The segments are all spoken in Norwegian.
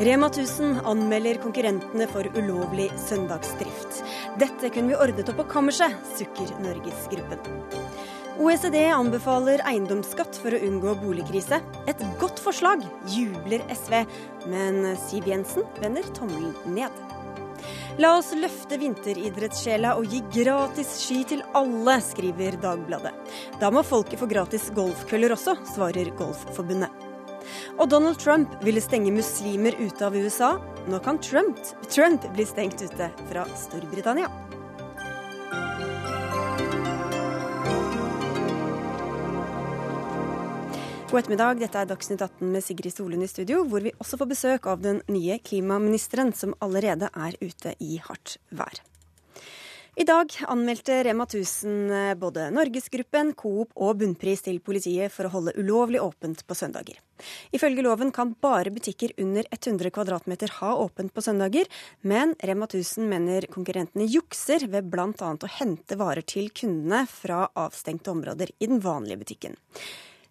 Rema 1000 anmelder konkurrentene for ulovlig søndagsdrift. Dette kunne vi ordnet opp på kammerset, sukker Norgesgruppen. OECD anbefaler eiendomsskatt for å unngå boligkrise. Et godt forslag, jubler SV, men Siv Jensen vender tommelen ned. La oss løfte vinteridrettssjela og gi gratis ski til alle, skriver Dagbladet. Da må folket få gratis golfkøller også, svarer Golfforbundet. Og Donald Trump ville stenge muslimer ute av USA. Nå kan Trump, Trump bli stengt ute fra Storbritannia. God ettermiddag, dette er Dagsnytt 18 med Sigrid Solund i studio, hvor vi også får besøk av den nye klimaministeren, som allerede er ute i hardt vær. I dag anmeldte Rema 1000 eh, både Norgesgruppen, Coop og Bunnpris til politiet for å holde ulovlig åpent på søndager. Ifølge loven kan bare butikker under 100 kvm ha åpent på søndager, men Rema 1000 mener konkurrentene jukser ved bl.a. å hente varer til kundene fra avstengte områder i den vanlige butikken.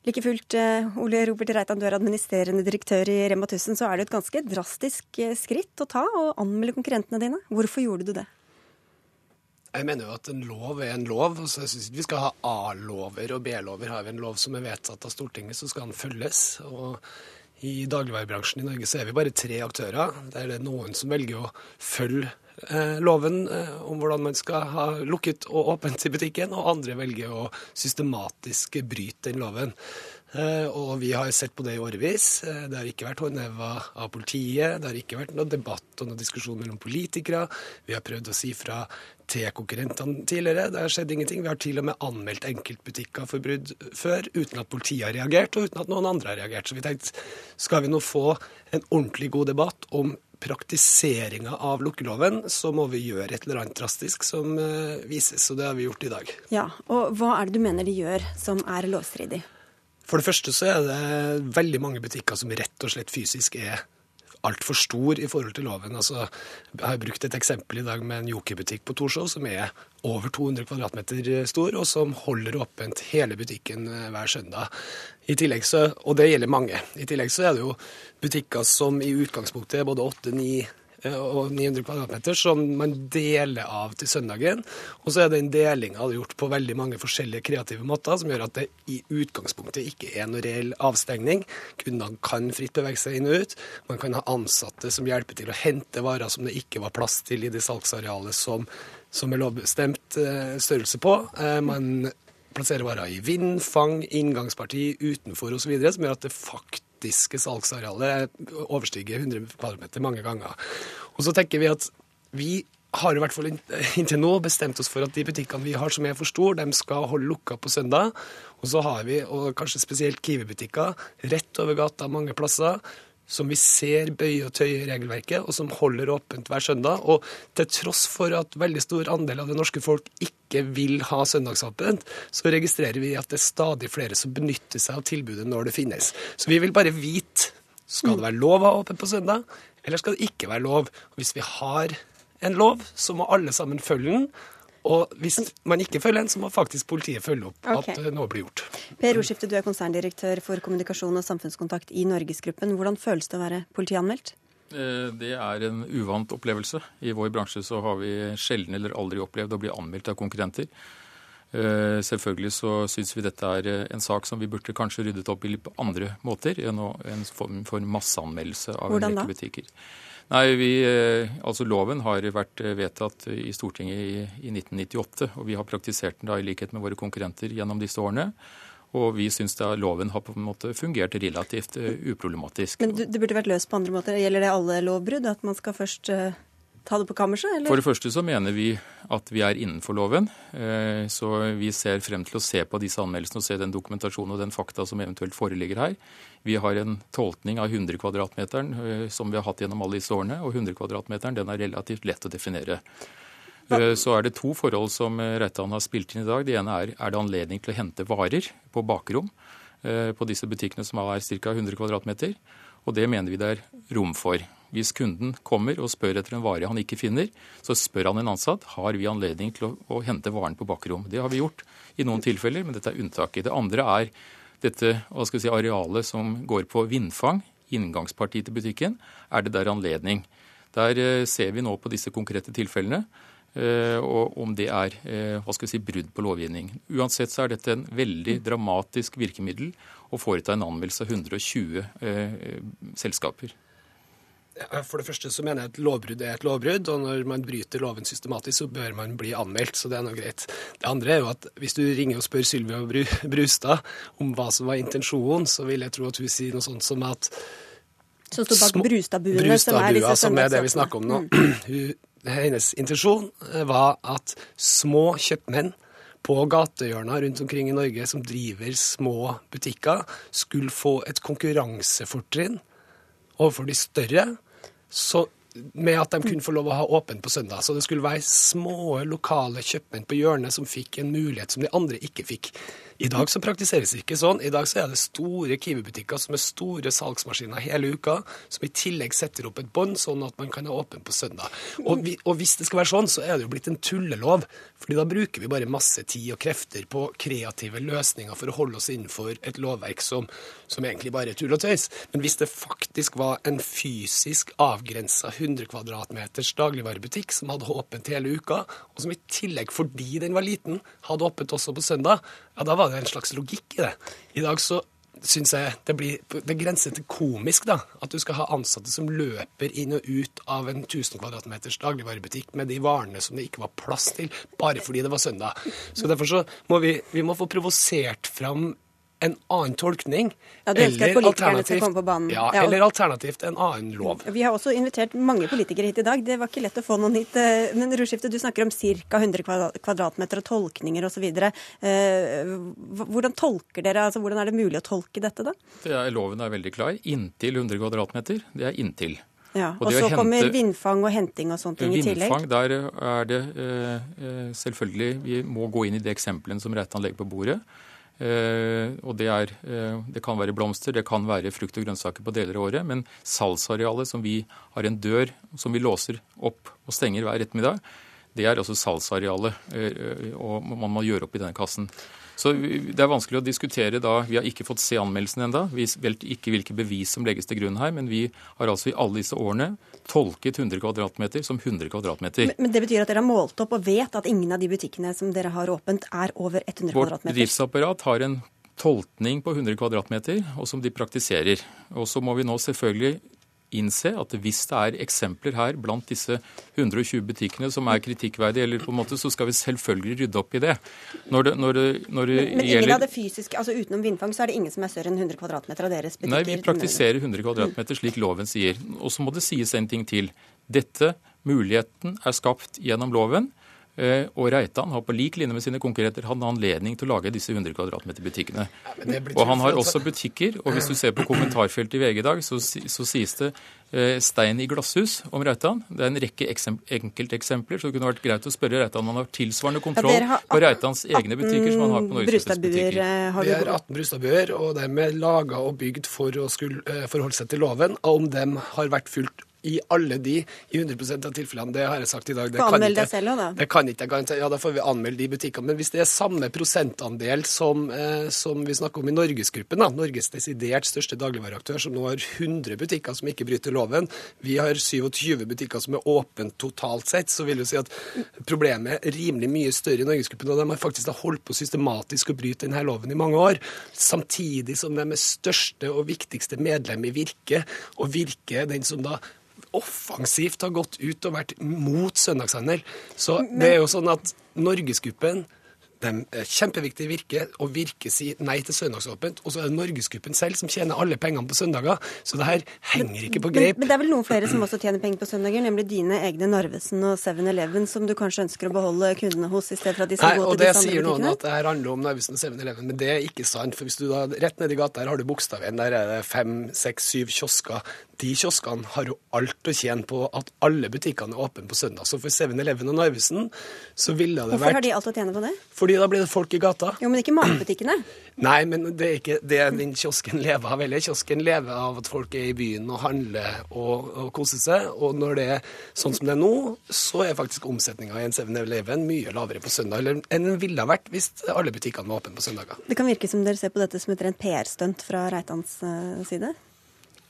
Like fullt, eh, Ole Robert Reitan, du er administrerende direktør i Rema 1000, så er det et ganske drastisk eh, skritt å ta å anmelde konkurrentene dine. Hvorfor gjorde du det? Jeg mener jo at en lov er en lov. så Jeg syns vi skal ha A-lover og B-lover. Har vi en lov som er vedtatt av Stortinget, så skal den følges. Og i dagligvarebransjen i Norge så er vi bare tre aktører. Der det er noen som velger å følge eh, loven eh, om hvordan man skal ha lukket og åpent i butikken, og andre velger å systematisk bryte den loven. Eh, og vi har sett på det i årevis. Eh, det har ikke vært håndheva av politiet. Det har ikke vært noe debatt og noen diskusjon mellom politikere. Vi har prøvd å si fra til konkurrentene tidligere. Det har skjedd ingenting. Vi har til og med anmeldt enkeltbutikker for brudd før, uten at politiet har reagert, og uten at noen andre har reagert. Så vi tenkte, skal vi nå få en ordentlig god debatt om praktiseringa av lukkeloven, så må vi gjøre et eller annet drastisk som uh, vises. Og det har vi gjort i dag. Ja, og Hva er det du mener de gjør som er lovstridig? For det første så er det veldig mange butikker som rett og slett fysisk er altfor stor i forhold til loven. Altså, jeg har brukt et eksempel i dag med en Joker-butikk på Torshov som er over 200 kvadratmeter stor, og som holder åpent hele butikken eh, hver søndag. I tillegg så, Og det gjelder mange. I tillegg så er det jo butikker som i utgangspunktet er både 8, 9 Eh, og 900 kvadratmeter som man deler av til søndagen. Og så er den delinga gjort på veldig mange forskjellige kreative måter, som gjør at det i utgangspunktet ikke er noe reell avstengning. Kundene kan fritt bevege seg inn og ut. Man kan ha ansatte som hjelper til å hente varer som det ikke var plass til i det salgsarealet som, som er lovbestemt eh, størrelse på. Eh, man plasserer varer i vindfang, inngangsparti, utenfor osv., som gjør at det faktisk faktiske salgsarealet overstiger 100 kvadratmeter mange ganger. Og så tenker vi at vi har i hvert fall inntil nå bestemt oss for at de butikkene vi har som er for store, de skal holde lukka på søndag. Og så har vi, og kanskje spesielt Kiwi-butikker, rett over gata mange plasser, som vi ser bøye og tøye regelverket, og som holder åpent hver søndag. Og til tross for at veldig stor andel av det norske folk ikke vil ha søndagsåpent, så registrerer vi at det er stadig flere som benytter seg av tilbudet når det finnes. Så vi vil bare vite skal det være lov å ha åpent på søndag, eller skal det ikke være lov. Hvis vi har en lov, så må alle sammen følge den. Og hvis man ikke følger den, så må faktisk politiet følge opp okay. at noe blir gjort. Per Ordskifte, du er konserndirektør for kommunikasjon og samfunnskontakt i Norgesgruppen. Hvordan føles det å være politianmeldt? Eh, det er en uvant opplevelse. I vår bransje så har vi sjelden eller aldri opplevd å bli anmeldt av konkurrenter. Eh, selvfølgelig så syns vi dette er eh, en sak som vi burde kanskje ryddet opp i på andre måter enn en form for masseanmeldelse av Hvordan en rekke butikker. Nei, vi, eh, altså Loven har vært eh, vedtatt i Stortinget i, i 1998, og vi har praktisert den da i likhet med våre konkurrenter gjennom disse årene. Og vi syns loven har på en måte fungert relativt uh, uproblematisk. Men det burde vært løst på andre måter. Gjelder det alle lovbrudd? At man skal først ta det på kammerset? Eller? For det første så mener vi at vi er innenfor loven. Uh, så vi ser frem til å se på disse anmeldelsene og se den dokumentasjonen og den fakta som eventuelt foreligger her. Vi har en tolkning av 100 kvadratmeteren eh, som vi har hatt gjennom alle disse årene, og 100 kvadratmeteren den er relativt lett å definere. Eh, så er det to forhold som eh, Reitan har spilt inn i dag. Det ene er er det anledning til å hente varer på bakrom på disse butikkene som er ca. 100 kvadratmeter. Og det mener vi det er rom for. Hvis kunden kommer og spør etter en vare han ikke finner, så spør han en ansatt har vi anledning til å, å hente varen på bakrom. Det har vi gjort i noen tilfeller, men dette er unntaket. Det andre er dette si, arealet som går på vindfang inngangsparti til butikken, er det der anledning. Der eh, ser vi nå på disse konkrete tilfellene. Eh, og om det er eh, hva skal vi si, brudd på lovgivning. Uansett så er dette en veldig dramatisk virkemiddel å foreta en anmeldelse av 120 eh, selskaper. For det første så mener jeg at lovbrudd er et lovbrudd, og når man bryter loven systematisk, så bør man bli anmeldt, så det er noe greit. Det andre er jo at hvis du ringer og spør Sylvia Brustad om hva som var intensjonen, så vil jeg tro at hun sier noe sånt som at Som står bak Brustadbuene, som er disse som er det vi snakker om nå. Mm. hennes intensjon var at små kjøpmenn på gatehjørner rundt omkring i Norge som driver små butikker, skulle få et konkurransefortrinn overfor de større så, med at de kunne få lov å ha åpent på søndag. Så det skulle være små, lokale kjøpmenn på hjørnet som fikk en mulighet som de andre ikke fikk. I dag så praktiseres det ikke sånn. I dag så er det store Kiwi-butikker som er store salgsmaskiner hele uka, som i tillegg setter opp et bånd sånn at man kan ha åpen på søndag. Og, vi, og, hvis det skal være sånn, så er det jo blitt en tullelov. fordi da bruker vi bare masse tid og krefter på kreative løsninger for å holde oss innenfor et lovverk som, som egentlig bare er tull og tøys. Men hvis det faktisk var en fysisk avgrensa 100 kvadratmeters dagligvarebutikk som hadde åpent hele uka, og som i tillegg, fordi den var liten, hadde åpent også på søndag, ja, da var det en slags logikk i det. I dag så syns jeg det blir det grenser til komisk, da. At du skal ha ansatte som løper inn og ut av en 1000 kvadratmeters dagligvarebutikk med de varene som det ikke var plass til, bare fordi det var søndag. Så derfor så må vi, vi må få provosert fram en annen tolkning. Ja, Du ønsker at politikerne skal komme på banen? Ja, ja, eller alternativt en annen lov. Vi har også invitert mange politikere hit i dag. Det var ikke lett å få noen hit. Eh, men Rudskifte, du snakker om ca. 100 kvadratmeter og tolkninger osv. Eh, hvordan tolker dere, altså hvordan er det mulig å tolke dette, da? Det er, loven er veldig klar. Inntil 100 kvadratmeter. Det er inntil. Ja, og, og så kommer hente, vindfang og henting og sånne ting i tillegg? Vindfang, der er det eh, selvfølgelig Vi må gå inn i de eksemplene som Reitan legger på bordet. Eh, og det, er, eh, det, kan være blomster, det kan være frukt og grønnsaker på deler av året. Men salgsarealet som vi har en dør som vi låser opp og stenger hver ettermiddag, det er altså salgsarealet. Eh, og man må gjøre opp i denne kassen. Så Det er vanskelig å diskutere da. Vi har ikke fått se anmeldelsen ennå. Vi vet ikke hvilke bevis som legges til grunn her, men vi har altså i alle disse årene tolket 100 kvadratmeter som 100 kvadratmeter. Men, men, det betyr at dere har målt opp og vet at ingen av de butikkene som dere har åpent, er over 100 kvm? kvadratmeter? Vårt driftsapparat har en tolkning på 100 kvadratmeter, og som de praktiserer. Og så må vi nå selvfølgelig innse at hvis det er eksempler her blant disse 120 butikkene som er kritikkverdige, eller på en måte, så skal vi selvfølgelig rydde opp i det. Når det, når det, når det men, men ingen av det fysiske, altså utenom vindfang, så er det ingen som er større enn 100 kvadratmeter av deres butikker? Nei, vi praktiserer 100 kvadratmeter slik loven sier. Og så må det sies en ting til. Dette, muligheten, er skapt gjennom loven. Eh, og Reitan har på lik linje med sine konkurrenter hatt anledning til å lage disse 100 kvm-butikkene. Ja, og han har også butikker, og hvis du ser på kommentarfeltet i VG i dag, så, så sies det eh, stein i glasshus om Reitan. Det er en rekke enkelteksempler, så det kunne vært greit å spørre Reitan om han har tilsvarende kontroll ja, på Reitans egne butikker som han har på Norges butikker. Eh, Vi har 18 Brustadbuer, og de er laga og bygd for å skulle forholde seg til loven. Om de har vært fulgt i alle de i 100% av tilfellene. Det har jeg sagt i dag. Det kan ikke, selv da. Det kan ikke jeg Ja, da får vi anmelde de butikkene. Men hvis det er samme prosentandel som, eh, som vi snakker om i Norgesgruppen, da, Norges desidert største dagligvareaktør, som nå har 100 butikker som ikke bryter loven, vi har 27 butikker som er åpne totalt sett, så vil du si at problemet er rimelig mye større i Norgesgruppen. Og de har faktisk holdt på systematisk å bryte denne loven i mange år, samtidig som de er største og viktigste medlem i Virke, og Virke er den som da offensivt har gått ut og vært mot søndagshandel. Så det er jo sånn at Norgesgruppen de er kjempeviktig Virke, og Virke sier nei til søndagsåpent. Og så er det Norgesgruppen selv som tjener alle pengene på søndager. Så det her henger ikke på greip. Men, men, det er vel noen flere som også tjener penger på søndager, nemlig dine egne Narvesen og 7-Eleven, som du kanskje ønsker å beholde kundene hos, i stedet for at de skal nei, gå til disse andre butikkene? Og det sier noen at det her handler om Narvesen og 7-Eleven, men det er ikke sant. For hvis du da rett nedi gata her har du Bogstadveien, der er det fem, seks, syv kiosker. De kioskene har jo alt å tjene på at alle butikkene er åpne på søndag. Så for 7-Eleven og Narvesen så ville det vært Hvorfor har de alt å tjene på det? Fordi da blir det folk i gata. Jo, men ikke matbutikkene? Nei, men det er ikke det den kiosken lever av heller. Kiosken lever av at folk er i byen og handler og, og koser seg. Og når det er sånn som det er nå, så er faktisk omsetninga i en 7-Eleven mye lavere på søndag enn den ville ha vært hvis alle butikkene var åpne på søndager. Det kan virke som dere ser på dette som et rent PR-stunt fra Reitans uh, side?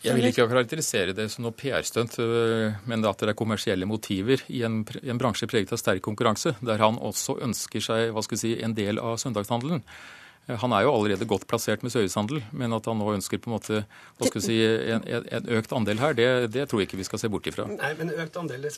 Jeg vil ikke karakterisere det som noe PR-stunt, øh, men at det er kommersielle motiver i en, en, bransje preget av sterk konkurranse, der han også ønsker seg hva skal si, en del av søndagshandelen. Han er jo allerede godt plassert med servicehandel, men at han nå ønsker på en måte, hva skal si, en, en økt andel her, det, det, tror jeg ikke vi skal se bort ifra. Nei, men økt andel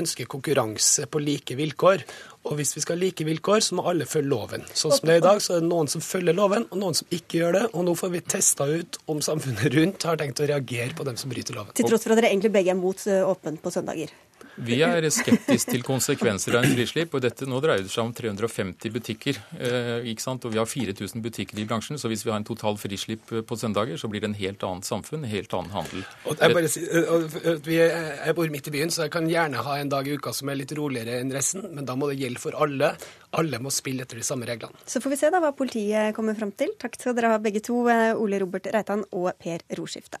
ønsker konkurranse på like vilkår. Og hvis vi skal ha like vilkår, så må alle følge loven. Sånn som det er i dag, så er det noen som følger loven, og noen som ikke gjør det. Og nå får vi testa ut om samfunnet rundt har tenkt å reagere på dem som bryter loven. Til tross for at dere egentlig begge er mot eh, åpent på søndager? Vi er skeptiske til konsekvenser av en frislipp. og dette Nå dreier det seg om 350 butikker. Eh, ikke sant? Og vi har 4000 butikker i bransjen. Så hvis vi har en total frislipp eh, på søndager, så blir det en helt annet samfunn, en helt annen handel. Og jeg, bare, eh, jeg bor midt i byen, så jeg kan gjerne ha en dag i uka som er litt roligere enn resten. Men da må det gjelde for alle. Alle må spille etter de samme reglene. Så får vi se da hva politiet kommer fram til. Takk skal dere ha begge to, Ole Robert Reitan og Per Roskifte.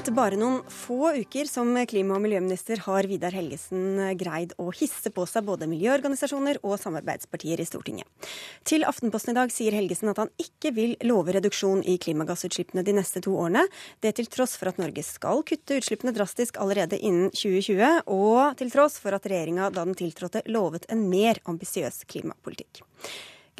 Etter bare noen få uker som klima- og miljøminister har Vidar Helgesen greid å hisse på seg både miljøorganisasjoner og samarbeidspartier i Stortinget. Til Aftenposten i dag sier Helgesen at han ikke vil love reduksjon i klimagassutslippene de neste to årene. Det til tross for at Norge skal kutte utslippene drastisk allerede innen 2020, og til tross for at regjeringa da den tiltrådte lovet en mer ambisiøs klimapolitikk.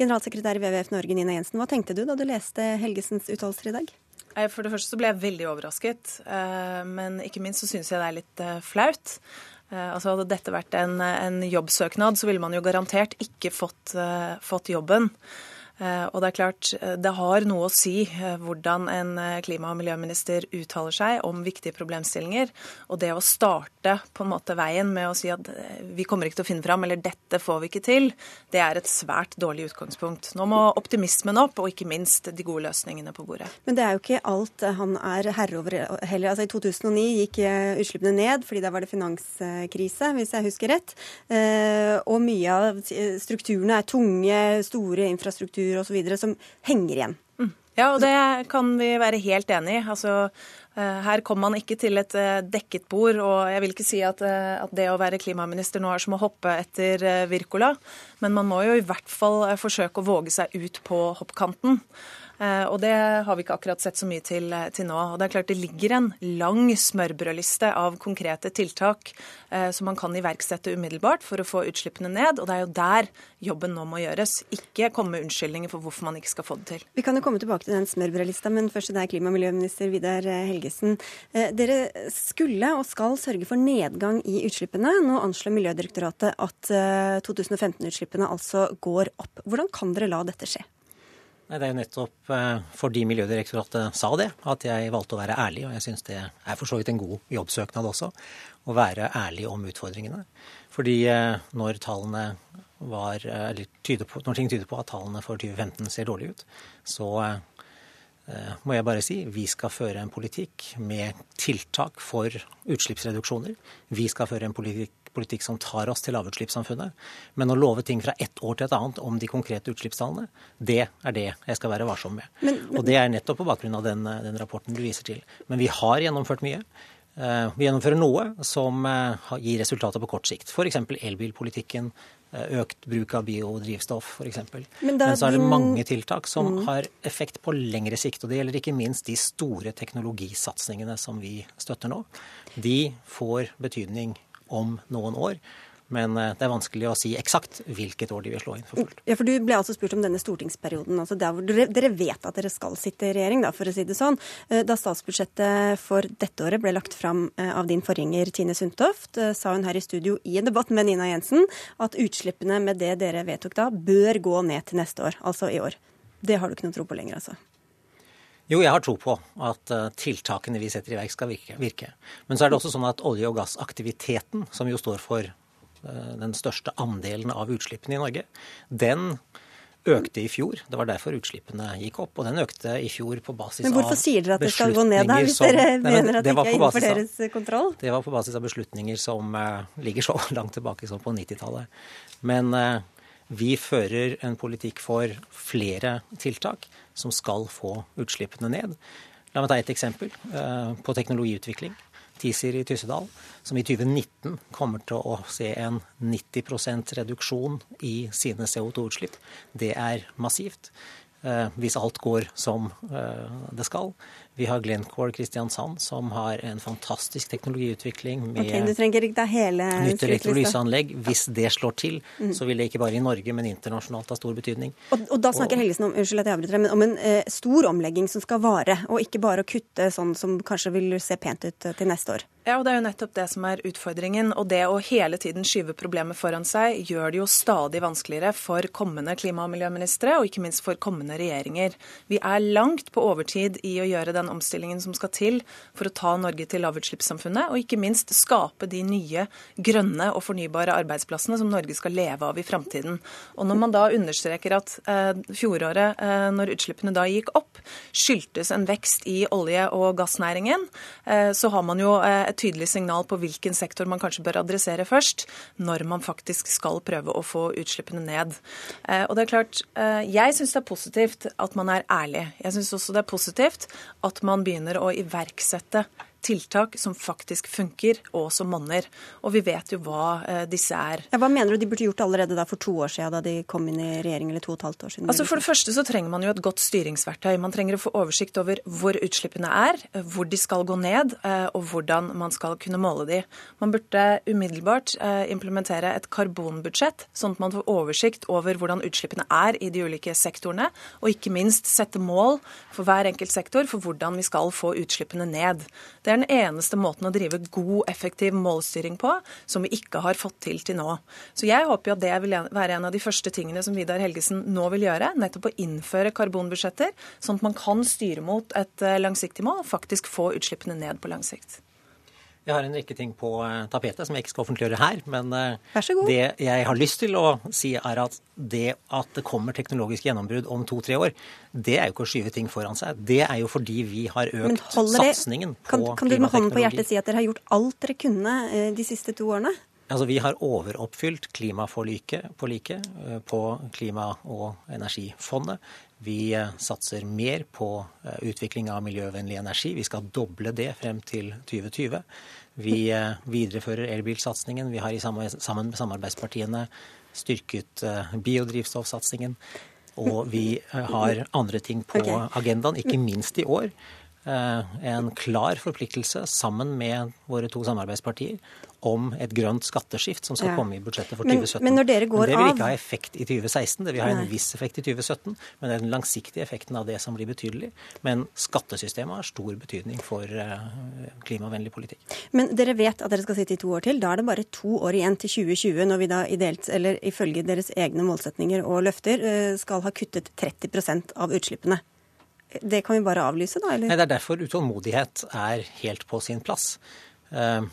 Generalsekretær i WWF Norge, Nina Jensen, hva tenkte du da du leste Helgesens uttalelser i dag? For det første så ble jeg veldig overrasket, eh, men ikke minst så syns jeg det er litt eh, flaut. Eh, altså Hadde dette vært en, en jobbsøknad, så ville man jo garantert ikke fått, fått jobben. Eh, og det er klart, eh, det har noe å si eh, hvordan en klima- og miljøminister uttaler seg om viktige problemstillinger. Og det å starte på en måte veien med å si at vi kommer ikke til å finne fram, eller dette får vi ikke til, det er et svært dårlig utgangspunkt. Nå må optimismen opp, og ikke minst de gode løsningene på bordet. Men det er jo ikke alt han er herre over heller. Altså I 2009 gikk utslippene ned fordi da var det finanskrise, hvis jeg husker rett. Og mye av strukturene er tunge, store infrastrukturer osv. som henger igjen. Mm. Ja, og det kan vi være helt enig i. Altså, eh, her kom man ikke til et eh, dekket bord, og jeg vil ikke si at, eh, at det å være klimaminister nå er som å hoppe etter Wirkola, men man må jo i hvert fall forsøke å våge seg ut på hoppkanten. Eh, og det har vi ikke akkurat sett så mye til, eh, til nå. Og det er klart det ligger en lang smørbrødliste av konkrete tiltak eh, som man kan iverksette umiddelbart for å få utslippene ned. Og det er jo der jobben nå må gjøres. Ikke komme med unnskyldninger for hvorfor man ikke skal få det til. Vi kan jo komme tilbake til den smørbrødlista, men først til deg, klima- og miljøminister Vidar Helgesen. Dere skulle og skal sørge for nedgang i utslippene. Nå anslår Miljødirektoratet at 2015-utslippene altså går opp. Hvordan kan dere la dette skje? Det er jo nettopp eh, fordi Miljødirektoratet sa det, at jeg valgte å være ærlig. Og jeg syns det er for så vidt en god jobbsøknad også, å være ærlig om utfordringene. Fordi eh, når tallene var, eh, på, når ting tyder på at tallene for 2015 ser dårlige ut, så må jeg bare si vi skal føre en politikk med tiltak for utslippsreduksjoner. Vi skal føre en politikk politikk som tar oss til lavutslippssamfunnet. Men å love ting fra ett år til et annet om de konkrete utslippstallene, det er det jeg skal være varsom med. Men, men... Og det er nettopp på bakgrunn av den, den, rapporten du viser til. Men vi har gjennomført mye. Eh, vi gjennomfører noe som eh, gir resultater på kort sikt. F.eks. elbilpolitikken, eh, økt bruk av biodrivstoff f.eks. Men, Men så er det mange tiltak som mm. har effekt på lengre sikt. Og det gjelder ikke minst de store teknologisatsingene som vi støtter nå. De får betydning om noen år. Men eh, det er vanskelig å si eksakt hvilket år de vil slå inn for fullt. Ja, for Du ble altså spurt om denne stortingsperioden. altså der hvor Dere vet at dere skal sitte i regjering, da, for å si det sånn. Eh, da statsbudsjettet for dette året ble lagt fram eh, av din forgjenger Tine Sundtoft, sa hun her i studio i en debatt med Nina Jensen at utslippene med det dere vedtok da, bør gå ned til neste år, altså i år. Det har du ikke noe tro på lenger, altså? Jo, jeg har tro på at eh, tiltakene vi setter i verk, skal virke. Men så er det også sånn at olje- og gassaktiviteten, som jo står for eh, den største andelen av utslippene i Norge, den økte i fjor. Det var derfor utslippene gikk opp. Og den økte i fjor på basis av beslutninger som Men hvorfor sier dere at det skal gå ned da, hvis dere som, mener at det, ikke er innenfor deres kontroll? Det var på basis av beslutninger som uh, ligger så langt tilbake som på 90-tallet. Men uh, vi fører en politikk for flere tiltak som skal få utslippene ned. La meg ta et eksempel eh, på teknologiutvikling. TISIR i Tyssedal, som i 2019 kommer til å se en 90% reduksjon i sine CO2-utslipp. Det er massivt. Eh, hvis alt går som eh, det skal. Vi har Glencore Kristiansand, som har en fantastisk teknologiutvikling med okay, du trenger ikke hele nytt elektrolyseanlegg. Hvis det slår til, mm. så vil det ikke bare i Norge, men internasjonalt ha stor betydning. Og, og da snakker og, Helgesen om, unnskyld at jeg avbryter, men om en eh, stor omlegging som skal vare, og ikke bare å kutte sånn som kanskje vil se pent ut eh, til neste år. Ja, og Det er jo nettopp det som er utfordringen. Og det å hele tiden skyve problemet foran seg gjør det jo stadig vanskeligere for kommende klima- og miljøministre, og ikke minst for kommende regjeringer. Vi er langt på overtid i å gjøre den omstillingen som skal til for å ta Norge til lavutslippssamfunnet, og ikke minst skape de nye grønne og fornybare arbeidsplassene som Norge skal leve av i framtiden. Og når man da understreker at eh, fjoråret, eh, når utslippene da gikk opp, skyldtes en vekst i olje- og gassnæringen, eh, så har man jo eh, et tydelig signal på hvilken sektor man kanskje bør adressere først, når man faktisk skal prøve å få utslippene ned. Eh, og det er klart, eh, Jeg syns det er positivt at man er ærlig. Jeg syns også det er positivt at man begynner å iverksette tiltak som faktisk funker, og som monner. Og vi vet jo hva eh, disse er. Ja, hva mener du de burde gjort allerede da for to år siden, da de kom inn i regjering, eller to og et halvt år siden? Altså For det første så trenger man jo et godt styringsverktøy. Man trenger å få oversikt over hvor utslippene er, hvor de skal gå ned, eh, og hvordan man skal kunne måle de. Man burde umiddelbart eh, implementere et karbonbudsjett, sånn at man får oversikt over hvordan utslippene er i de ulike sektorene, og ikke minst sette mål for hver enkelt sektor for hvordan vi skal få utslippene ned. Det det er den eneste måten å drive god, effektiv målstyring på, som vi ikke har fått til til nå. Så jeg håper jo at det vil være en av de første tingene som Vidar Helgesen nå vil gjøre. Nettopp å innføre karbonbudsjetter, sånn at man kan styre mot et eh, langsiktig mål og faktisk få utslippene ned på lang sikt. Jeg har en rekke ting på eh, tapetet som jeg ikke skal offentliggjøre her. Men eh, det jeg har lyst til å si, er at det at det kommer teknologisk gjennombrudd om to-tre år, det er jo ikke å skyve ting foran seg. Det er jo fordi vi har økt satsingen på kan, kan du med hånden på hjertet si at dere har gjort alt dere kunne eh, de siste to årene? Altså, Vi har overoppfylt klimaforliket på, like, på klima- og energifondet. Vi satser mer på utvikling av miljøvennlig energi. Vi skal doble det frem til 2020. Vi eh, viderefører elbilsatsingen. Vi har sammen med samarbeidspartiene styrket biodrivstoffsatsingen. Og vi har andre ting på agendaen, ikke minst i år. En klar forpliktelse sammen med våre to samarbeidspartier om et grønt skatteskift som skal ja. komme i budsjettet for 2017. Men, når dere går men det vil ikke ha effekt i 2016, det vil ha en viss effekt i 2017. Men det er den langsiktige effekten av det som blir betydelig. Men skattesystemet har stor betydning for uh, klimavennlig politikk. Men dere vet at dere skal sitte i to år til. Da er det bare to år igjen til 2020, når vi da ideelt, eller ifølge deres egne målsetninger og løfter uh, skal ha kuttet 30% av utslippene. Det kan vi bare avlyse, da? eller? Nei, Det er derfor utålmodighet er helt på sin plass. Uh,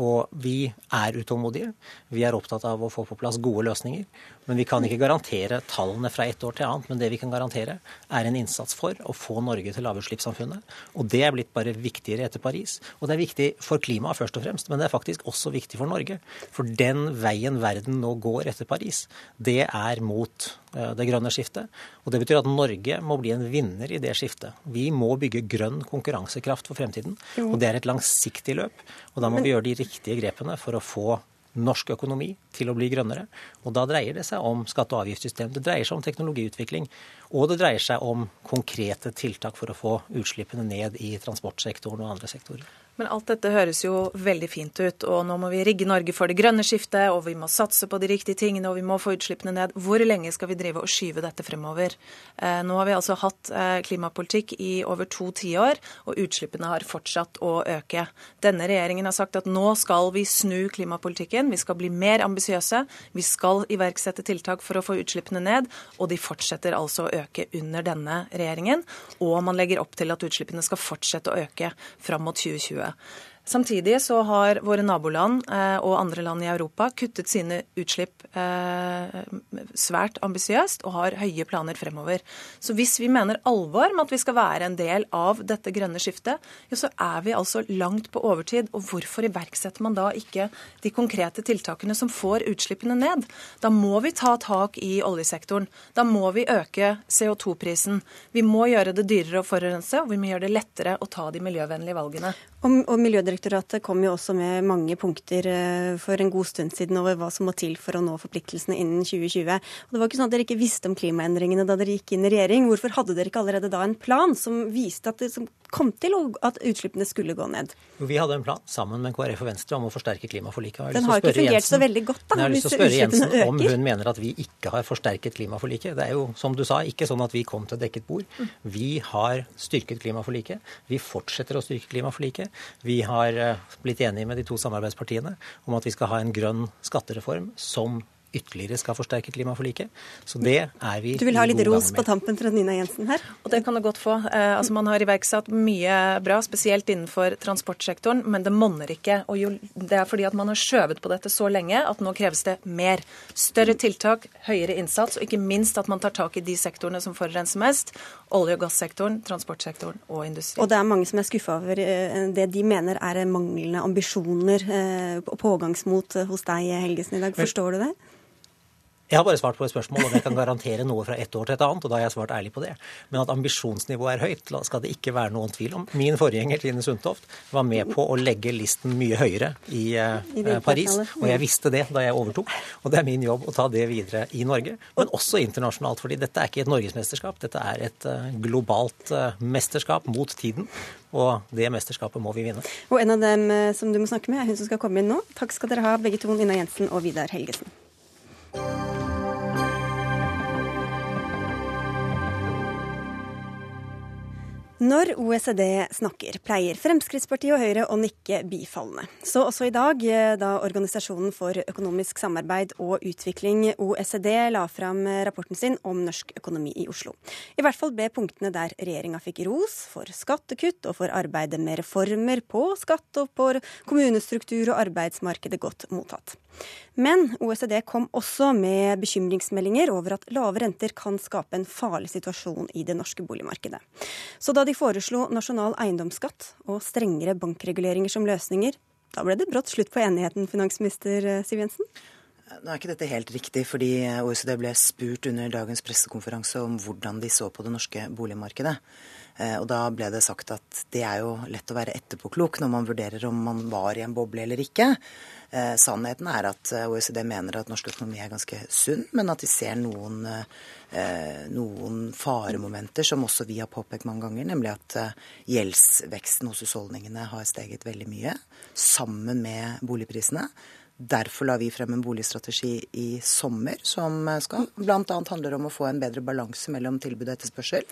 og vi er utålmodige. Vi er opptatt av å få på plass gode løsninger. Men vi kan ikke garantere tallene fra ett år til annet. Men det vi kan garantere, er en innsats for å få Norge til lavutslippssamfunnet. Og det er blitt bare viktigere etter Paris. Og det er viktig for klimaet først og fremst, men det er faktisk også viktig for Norge. For den veien verden nå går etter Paris, det er mot eh, det grønne skiftet. Og det betyr at Norge må bli en vinner i det skiftet. Vi må bygge grønn konkurransekraft for fremtiden. Og det er et langsiktig løp. Og da må vi gjøre de riktige grepene for å få norsk økonomi til å bli grønnere. Og da dreier det seg om skatte- og avgiftssystem, det dreier seg om teknologiutvikling, og det dreier seg om konkrete tiltak for å få utslippene ned i transportsektoren og andre sektorer. Men alt dette høres jo veldig fint ut, og nå må vi rigge Norge for det grønne skiftet, og vi må satse på de riktige tingene, og vi må få utslippene ned. Hvor lenge skal vi drive og skyve dette fremover? Eh, nå har vi altså hatt eh, klimapolitikk i over to tiår, og utslippene har fortsatt å øke. Denne regjeringen har sagt at nå skal vi snu klimapolitikken, vi skal bli mer ambisiøse, vi skal iverksette tiltak for å få utslippene ned, og de fortsetter altså å øke under denne regjeringen. Og man legger opp til at utslippene skal fortsette å øke fram mot 2020. 2020. Samtidig så har våre naboland eh, og andre land i Europa kuttet sine utslipp eh, svært ambisiøst og har høye planer fremover. Så hvis vi mener alvor med at vi skal være en del av dette grønne skiftet, ja, så er vi altså langt på overtid. Og hvorfor iverksetter man da ikke de konkrete tiltakene som får utslippene ned? Da må vi ta tak i oljesektoren. Da må vi øke CO2-prisen. Vi må gjøre det dyrere å forurense, og vi må gjøre det lettere å ta de miljøvennlige valgene. Og, og Miljødirektoratet kom jo også med mange punkter eh, for en god stund siden over hva som må til for å nå forpliktelsene innen 2020. Og det var ikke sånn at dere ikke visste om klimaendringene da dere gikk inn i regjering. Hvorfor hadde dere ikke allerede da en plan som viste at det kom til at utslippene skulle gå ned? Vi hadde en plan sammen med KrF og Venstre om å forsterke klimaforliket. Den har ikke fungert Jensen, så veldig godt, da, jeg har lyst til å spørre Jensen om hun mener at vi ikke har forsterket klimaforliket. Det er jo, som du sa, ikke sånn at vi kom til dekket bord. Vi har styrket klimaforliket. Vi fortsetter å styrke klimaforliket. Vi har eh, blitt enige med de to samarbeidspartiene om at vi skal ha en grønn skattereform som ytterligere skal forsterke klimaforliket. Så det er vi Du vil ha litt ros på tampen fra Nina Jensen her? Og det kan du godt få. Eh, altså Man har iverksatt mye bra, spesielt innenfor transportsektoren, men det monner ikke. Og jo, det er fordi at man har skjøvet på dette så lenge at nå kreves det mer. Større tiltak, høyere innsats, og ikke minst at man tar tak i de sektorene som forurenser mest. Olje- og gassektoren, transportsektoren og industrien. Og det er mange som er skuffa over eh, det de mener er manglende ambisjoner og eh, pågangsmot hos deg, Helgesen, i dag. Forstår du det? Jeg har bare svart på et spørsmål om jeg kan garantere noe fra ett år til et annet, og da har jeg svart ærlig på det. Men at ambisjonsnivået er høyt, skal det ikke være noen tvil om. Min forgjenger Trine Sundtoft var med på å legge listen mye høyere i, I eh, Paris, og jeg visste det da jeg overtok. Og det er min jobb å ta det videre i Norge, men også internasjonalt. fordi dette er ikke et norgesmesterskap, dette er et eh, globalt eh, mesterskap mot tiden. Og det mesterskapet må vi vinne. Og en av dem som du må snakke med, er hun som skal komme inn nå. Takk skal dere ha, begge to, Nina Jensen og Vidar Helgesen. Når OECD snakker, pleier Fremskrittspartiet og Høyre å nikke bifallende. Så også i dag, eh, da Organisasjonen for økonomisk samarbeid og utvikling, OECD, la fram rapporten sin om norsk økonomi i Oslo. I hvert fall ble punktene der regjeringa fikk ros for skattekutt og for arbeidet med reformer på skatt og på kommunestruktur og arbeidsmarkedet godt mottatt. Men OECD kom også med bekymringsmeldinger over at lave renter kan skape en farlig situasjon i det norske boligmarkedet. Så da de foreslo nasjonal eiendomsskatt og strengere bankreguleringer som løsninger, da ble det brått slutt på enigheten, finansminister eh, Siv Jensen? Nå er ikke dette helt riktig, fordi OECD ble spurt under dagens pressekonferanse om hvordan de så på det norske boligmarkedet. Eh, og da ble det sagt at det er jo lett å være etterpåklok når man vurderer om man var i en boble eller ikke. Eh, sannheten er at eh, OECD mener at norsk økonomi er ganske sunn, men at de ser noen, noen faremomenter som også vi har påpekt mange ganger, nemlig at gjeldsveksten hos husholdningene har steget veldig mye sammen med boligprisene. Derfor la vi frem en boligstrategi i sommer som skal bl.a. handler om å få en bedre balanse mellom tilbud og etterspørsel.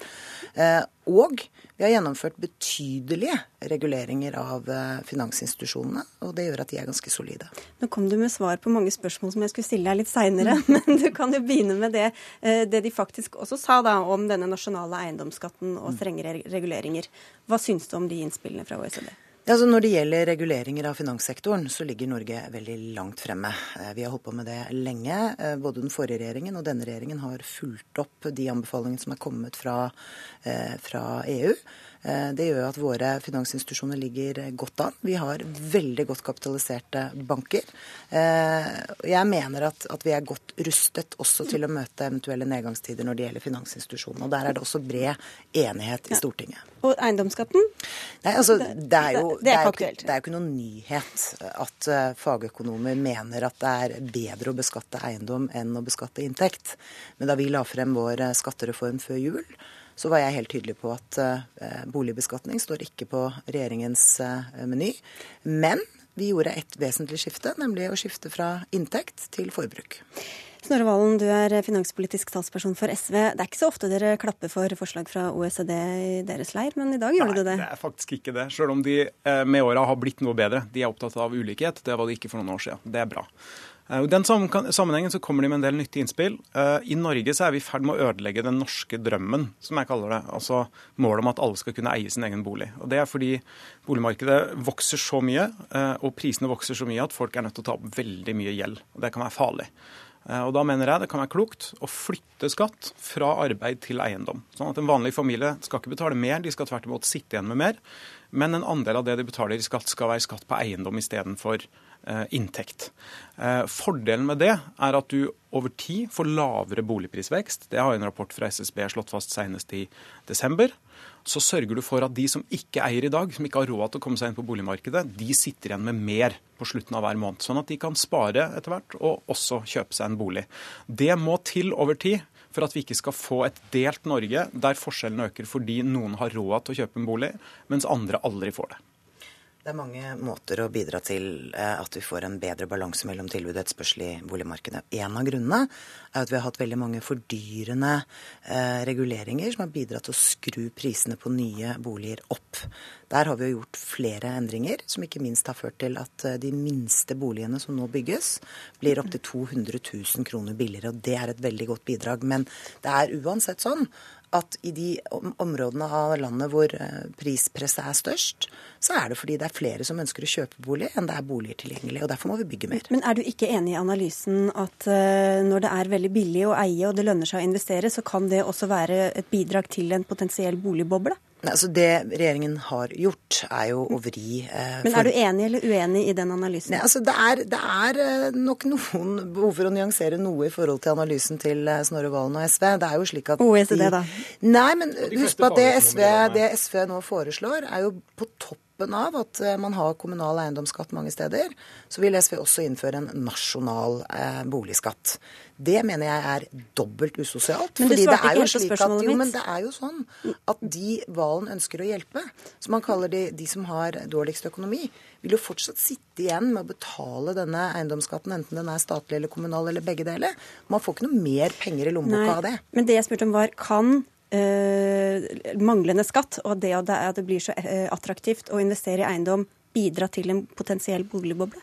Eh, og vi har gjennomført betydelige reguleringer av eh, finansinstitusjonene, og det gjør at de er ganske solide. Nå kom du med svar på mange spørsmål som jeg skulle stille deg litt seinere, men du kan jo begynne med det, eh, det de faktisk også sa da om denne nasjonale eiendomsskatten og strengere reguleringer. Hva syns du om de innspillene fra OECD? Ja, altså når det gjelder reguleringer av finanssektoren, så ligger Norge veldig langt fremme. Eh, vi har holdt på med det lenge. Eh, både den forrige regjeringen og denne regjeringen har fulgt opp de anbefalingene som er kommet fra, eh, fra EU. Eh, det gjør at våre finansinstitusjoner ligger godt an. Vi har veldig godt kapitaliserte banker. Eh, jeg mener at, at, vi er godt rustet også til å møte eventuelle nedgangstider når det gjelder finansinstitusjonene. Og Der er det også bred enighet i Stortinget. Og eiendomsskatten? Nei, altså, det er jo det er, ikke, det er ikke noen nyhet at eh, fagøkonomer mener at det er bedre å beskatte eiendom enn å beskatte inntekt. Men da vi la frem vår skattereform før jul, så var jeg helt tydelig på at eh, boligbeskatning står ikke på regjeringens eh, meny. Men vi gjorde et vesentlig skifte, nemlig å skifte fra inntekt til forbruk. Snorre Valen, du er finanspolitisk talsperson for SV. Det er ikke så ofte dere klapper for forslag fra OECD i deres leir, men i dag gjorde du det? Nei, det er faktisk ikke det. Selv om de eh, med åra har blitt noe bedre. De er opptatt av ulikhet. Det var de ikke for noen år siden. Det er bra. I den sammenhengen så kommer de med en del nyttige innspill. Eh, I Norge så er vi i ferd med å ødelegge den norske drømmen, som jeg kaller det. Altså målet om at alle skal kunne eie sin egen bolig. Og Det er fordi boligmarkedet vokser så mye, eh, og prisene vokser så mye at folk er nødt til å ta opp veldig mye gjeld. Og det kan være farlig. Eh, og Da mener jeg det kan være klokt å flytte skatt fra arbeid til eiendom. Sånn at en vanlig familie skal ikke betale mer, de skal tvert imot sitte igjen med mer. Men en andel av det de betaler i skatt, skal være skatt på eiendom istedenfor eh, inntekt. Eh, fordelen med det er at du over tid får lavere boligprisvekst. Det har en rapport fra SSB slått fast senest i desember. Så sørger du for at de som ikke eier i dag, som ikke har råd til å komme seg inn på boligmarkedet, de sitter igjen med mer på slutten av hver måned. Sånn at de kan spare etter hvert og også kjøpe seg en bolig. Det må til over tid for at vi ikke skal få et delt Norge der forskjellene øker fordi noen har råd til å kjøpe en bolig, mens andre aldri får det. Det er mange måter å bidra til eh, at vi får en bedre balanse mellom tilbud og etterspørsel i boligmarkedet. En av grunnene er at vi har hatt veldig mange fordyrende eh, reguleringer som har bidratt til å skru prisene på nye boliger opp. Der har vi jo gjort flere endringer, som ikke minst har ført til at eh, de minste boligene som nå bygges, blir opptil 200 000 kroner billigere. og Det er et veldig godt bidrag. Men det er uansett sånn at i de områdene av landet hvor eh, prispresset er størst, så er det fordi det er flere som ønsker å kjøpe bolig enn det er boliger tilgjengelig. og Derfor må vi bygge mer. Men er du ikke enig i analysen at eh, når det er veldig billig å eie og det lønner seg å investere, så kan det også være et bidrag til en potensiell boligboble? Altså Det regjeringen har gjort, er jo å vri eh, Men er du enig eller uenig i den analysen? Nei, altså det er, det er, eh, nok noen behov for å nyansere noe i forhold til analysen til eh, Snorre Valen og SV. Det er jo slik at OECD, da? Nei, men husk på at det SV, det SV nå foreslår, er jo på topp toppen av at eh, man har kommunal eiendomsskatt mange steder, så vil SV også innføre en nasjonal eh, boligskatt. Det mener jeg er dobbelt usosialt. Men du fordi svarte ikke helt på spørsmålet mitt. Jo, men det er jo sånn at de Valen ønsker å hjelpe, som man kaller de, de som har dårligst økonomi, vil jo fortsatt sitte igjen med å betale denne eiendomsskatten, enten den er statlig eller kommunal eller begge deler. Man får ikke noe mer penger i lommeboka av det. Men det jeg spurte om var, kan manglende skatt og det at det blir så eh, attraktivt å investere i eiendom bidra til en potensiell boligboble?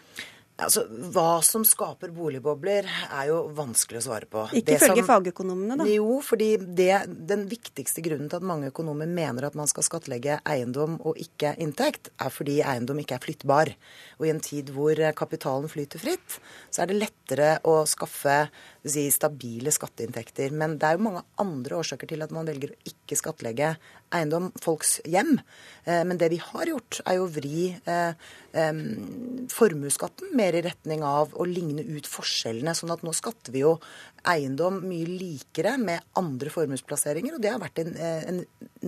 Altså, Hva som skaper boligbobler, er jo vanskelig å svare på. Ikke ifølge fagøkonomene, da? Jo, fordi det, den viktigste grunnen til at mange økonomer mener at man skal skattlegge eiendom og ikke inntekt, er fordi eiendom ikke er flyttbar. Og i en tid hvor kapitalen flyter fritt, så er det lettere å skaffe si, stabile skatteinntekter. Men det er jo mange andre årsaker til at man velger å ikke skattlegge eiendom, folks hjem. Eh, men det vi har gjort, er jo å vri eh, formuesskatten mer i retning av å ligne ut forskjellene. Sånn at nå skatter vi jo eiendom mye likere med andre formuesplasseringer. Og det har vært en, eh, en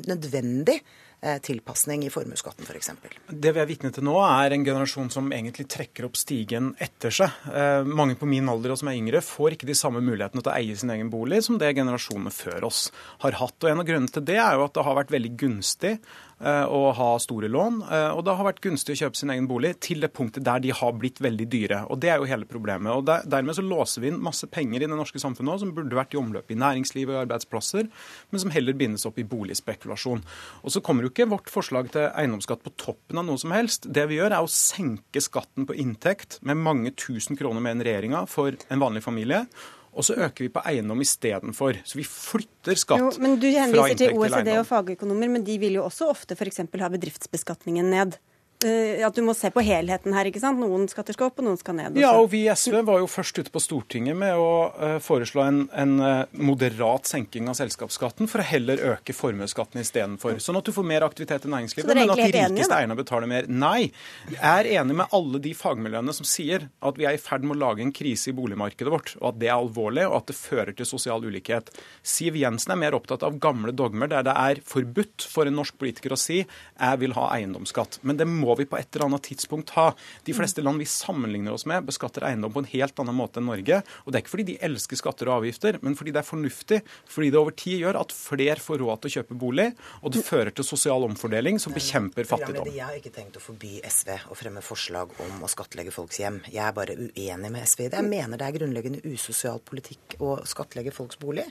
nødvendig tilpasning i formuesskatten f.eks. Det vi er vitne til nå, er en generasjon som egentlig trekker opp stigen etter seg. Eh, mange på min alder og som er yngre, får ikke de samme mulighetene til å eie sin egen bolig som det generasjonene før oss har hatt. Og En av grunnene til det er jo at det har vært veldig gunstig å ha store lån. Eh, og det har vært gunstig å kjøpe sin egen bolig til det punktet der de har blitt veldig dyre. Og Det er jo hele problemet. Og Dermed så låser vi inn masse penger i det norske samfunnet også, som burde vært i omløp i næringslivet og arbeidsplasser, men som heller bindes opp i boligspekulasjon. Og Så kommer jo ikke vårt forslag til eiendomsskatt på toppen av noe som helst. Det vi gjør, er å senke skatten på inntekt med mange tusen kroner mer enn regjeringa for en vanlig familie og så øker vi på eiendom istedenfor. Så vi flytter skatt eiendom. Men Du henviser til OECD og fagøkonomer, men de vil jo også ofte f.eks. ha bedriftsbeskatningen ned. Eh, at du må se på helheten her. ikke sant? Noen skatter skal opp, og noen skal ned. Også. Ja, og Vi i SV var jo først ute på Stortinget med å uh, foreslå en, en uh, moderat senking av selskapsskatten, for å heller øke formuesskatten istedenfor. Sånn at du får mer aktivitet i næringslivet, men at de rikeste eierne betaler mer. Nei. Jeg er enig med alle de fagmiljøene som sier at vi er i ferd med å lage en krise i boligmarkedet vårt, og at det er alvorlig, og at det fører til sosial ulikhet. Siv Jensen er mer opptatt av gamle dogmer der det er forbudt for en norsk politiker å si jeg vil ha eiendomsskatt. Men det må må vi på et eller annet tidspunkt ha. De fleste land vi sammenligner oss med, beskatter eiendom på en helt annen måte enn Norge. Og det er ikke fordi de elsker skatter og avgifter, men fordi det er fornuftig. Fordi det over tid gjør at flere får råd til å kjøpe bolig, og det fører til sosial omfordeling som bekjemper fattigdom. Jeg har ikke tenkt å forby SV å fremme forslag om å skattlegge folks hjem. Jeg er bare uenig med SV i det. Jeg mener det er grunnleggende usosial politikk å skattlegge folks bolig.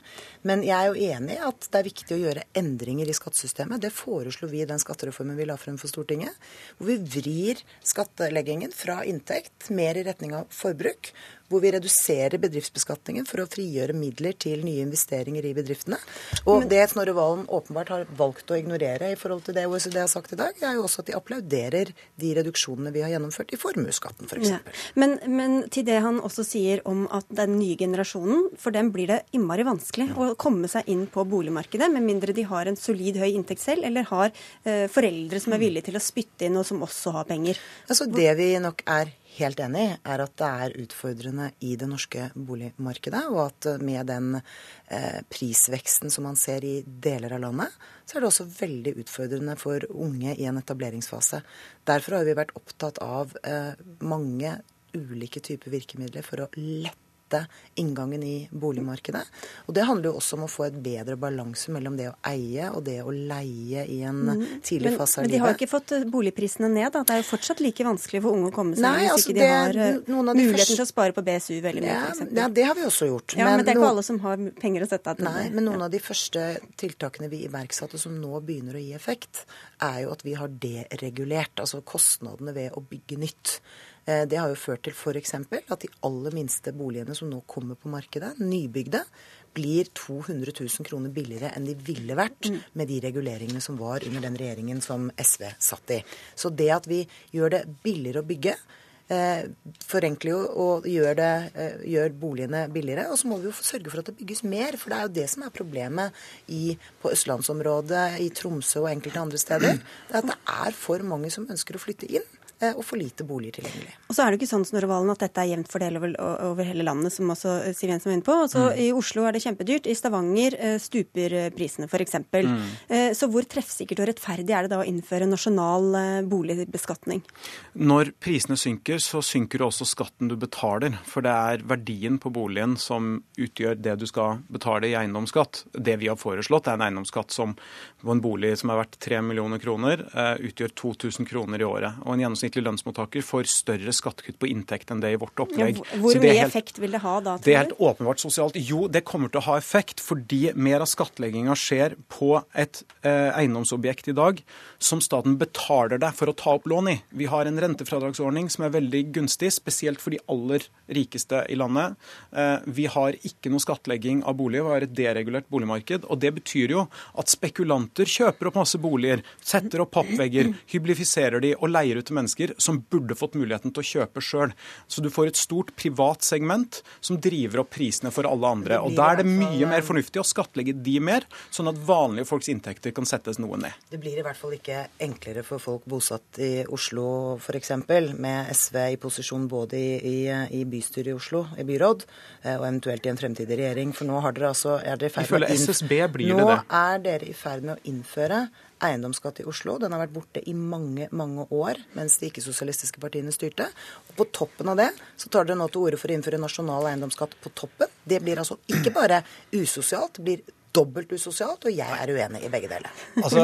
Men jeg er jo enig i at det er viktig å gjøre endringer i skattesystemet. Det foreslo vi i den skattereformen vi la frem for Stortinget. hvor vi vrir skattleggingen fra inntekt mer i retning av forbruk hvor vi reduserer bedriftsbeskatningen for å frigjøre midler til nye investeringer i bedriftene. Og det Snorre Valen åpenbart har valgt å ignorere i forhold til det OECD har sagt i dag, er jo også at de applauderer de reduksjonene vi har gjennomført i formuesskatten f.eks. Ja. Men, men til det han også sier om at den nye generasjonen, for dem blir det innmari vanskelig å komme seg inn på boligmarkedet, med mindre de har en solid høy inntekt selv, eller har eh, foreldre som er villige til å spytte inn, og som også har penger. Altså Det vi nok er helt enig i, er at det er utfordrende i det norske boligmarkedet. Og at med den eh, prisveksten som man ser i deler av landet, så er det også veldig utfordrende for unge i en etableringsfase. Derfor har vi vært opptatt av eh, mange ulike typer virkemidler for å lette lette inngangen i boligmarkedet. Og det handler jo også om å få et bedre balanse mellom det å eie og det å leie i en mm. tidlig fase av livet. Men de har jo ikke fått eh, boligprisene ned, da. Det er jo fortsatt like vanskelig for unge å komme seg inn hvis altså ikke de har eh, de muligheten første... til å spare på BSU veldig mye, ja, f.eks. Ja, det har vi også gjort. Ja, Men, men det er ikke alle som har penger å sette av til Nei, det. Men noen av de første tiltakene vi iverksatte som nå begynner å gi effekt, er jo at vi har deregulert. Altså kostnadene ved å bygge nytt. Eh, det har jo ført til f.eks. at de aller minste boligene som nå kommer på markedet, nybygde, blir 200 000 kroner billigere enn de ville vært mm. med de reguleringene som var under den regjeringen som SV satt i. Så det at vi gjør det billigere å bygge, eh, forenkler jo og gjør, det, eh, gjør, boligene billigere. Og så må vi jo sørge for at det bygges mer, for det er jo det som er problemet i, på østlandsområdet, i Tromsø og enkelte andre steder. Det er at det er for mange som ønsker å flytte inn. Eh, og for lite boliger tilgjengelig. Og så er det ikke sånn Snorre at dette er jevnt fordelt over, over, hele landet, som også eh, Siv Jensen var inne på. Også mm. I Oslo er det kjempedyrt. I Stavanger eh, stuper prisene, f.eks. Mm. Så hvor treffsikkert og rettferdig er det da å innføre nasjonal boligbeskatning? Når prisene synker, så synker også skatten du betaler. For det er verdien på boligen som utgjør det du skal betale i eiendomsskatt. Det vi har foreslått, er en eiendomsskatt som på en bolig som er verdt 3 millioner kroner, utgjør 2000 kroner i året. Og en gjennomsnittlig gjennomsnittlig lønnsmottaker får større skattekutt på inntekt enn det i vårt opplegg. Ja, hvor mye helt, effekt vil det ha da? Det er helt åpenbart sosialt. Jo, det kommer til å ha effekt fordi mer av skattlegginga skjer på et eh, eiendomsobjekt i dag som staten betaler deg for å ta opp lån i. Vi har en rentefradragsordning som er veldig gunstig, spesielt for de aller rikeste i landet. Eh, vi har ikke noe skattlegging av boliger, vi har et deregulert boligmarked. og Det betyr jo at spekulanter kjøper opp masse boliger, setter opp pappvegger, hyblifiserer de og leier ut til mennesker mennesker som burde fått muligheten til å kjøpe sjøl. Så du får et stort privat segment som driver opp prisene for alle andre. Og Da er det mye mer fornuftig å skattlegge de mer, sånn at vanlige folks inntekter kan settes noe ned. Det blir i hvert fall ikke enklere for folk bosatt i Oslo f.eks., med SV i posisjon både i, i, i, bystyret i Oslo, i byråd, eh, og eventuelt i en fremtidig regjering. For nå har dere altså er er dere i ferd med å innføre eiendomsskatt i Oslo. Den har vært borte i mange, mange år mens de ikke-sosialistiske partiene styrte. Og på toppen av det så tar dere nå til orde for å innføre nasjonal eiendomsskatt på toppen. Det blir altså ikke bare usosialt, det blir dobbelt usosialt, og jeg er uenig i begge deler. Altså,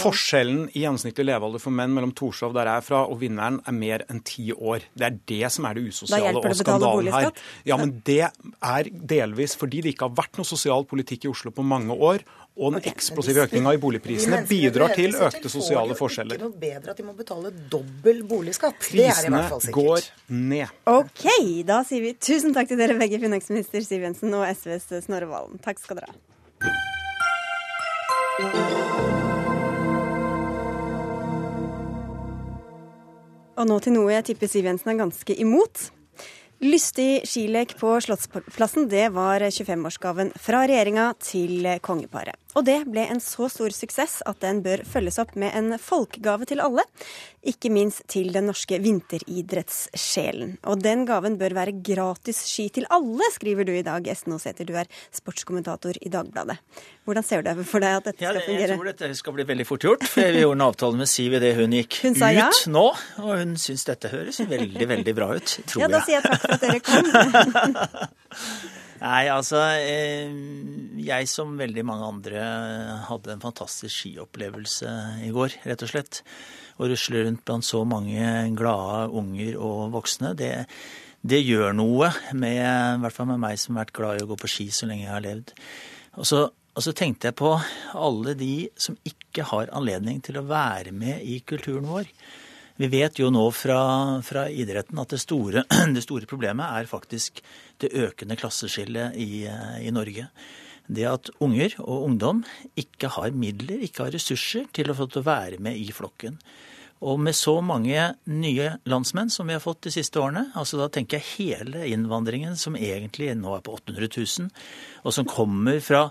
Forskjellen i gjennomsnittlig levealder for menn mellom Torshov der jeg er fra, og vinneren er mer enn ti år. Det er det som er det usosiale og skandalen her. Ja, men det er delvis fordi det ikke har vært noe sosial politikk i Oslo på mange år, og den eksplosive økninga i boligprisene bidrar til økte sosiale forskjeller. Det er ikke noe bedre at de må betale dobbel boligskatt. Prisene går ned. OK, da sier vi tusen takk til dere begge, finansminister Siv Jensen og SVs Snorre Valen. Takk skal dere ha. Og nå til noe jeg tipper Siv Jensen er ganske imot. Lystig skilek på Slottsplassen, det var 25-årsgaven fra regjeringa til kongeparet. Og det ble en så stor suksess at den bør følges opp med en folkegave til alle. Ikke minst til den norske vinteridrettssjelen. Og den gaven bør være gratis ski til alle, skriver du i dag, Esten Aasæter. Du er sportskommentator i Dagbladet. Hvordan ser du for deg at dette skal fungere? Jeg tror dette skal bli veldig fort gjort. for Vi gjorde en avtale med Siv idet hun gikk hun ut ja. nå. Og hun syns dette høres veldig, veldig bra ut, tror jeg. Ja, da sier jeg takk for at dere kom. Nei, altså eh, Jeg som veldig mange andre hadde en fantastisk skiopplevelse i går, rett og slett. Å rusle rundt blant så mange glade unger og voksne, det, det gjør noe med i hvert fall med meg som har vært glad i å gå på ski så lenge jeg har levd. Og så, og så tenkte jeg på alle de som ikke har anledning til å være med i kulturen vår. Vi vet jo nå fra, fra idretten at det store, det store, problemet er faktisk det økende klasseskillet i, i, Norge. Det at unger og ungdom ikke har midler, ikke har ressurser til å få til å være med i flokken. Og med så mange nye landsmenn som vi har fått de siste årene, altså da tenker jeg hele innvandringen som egentlig nå er på 800 000, og som kommer fra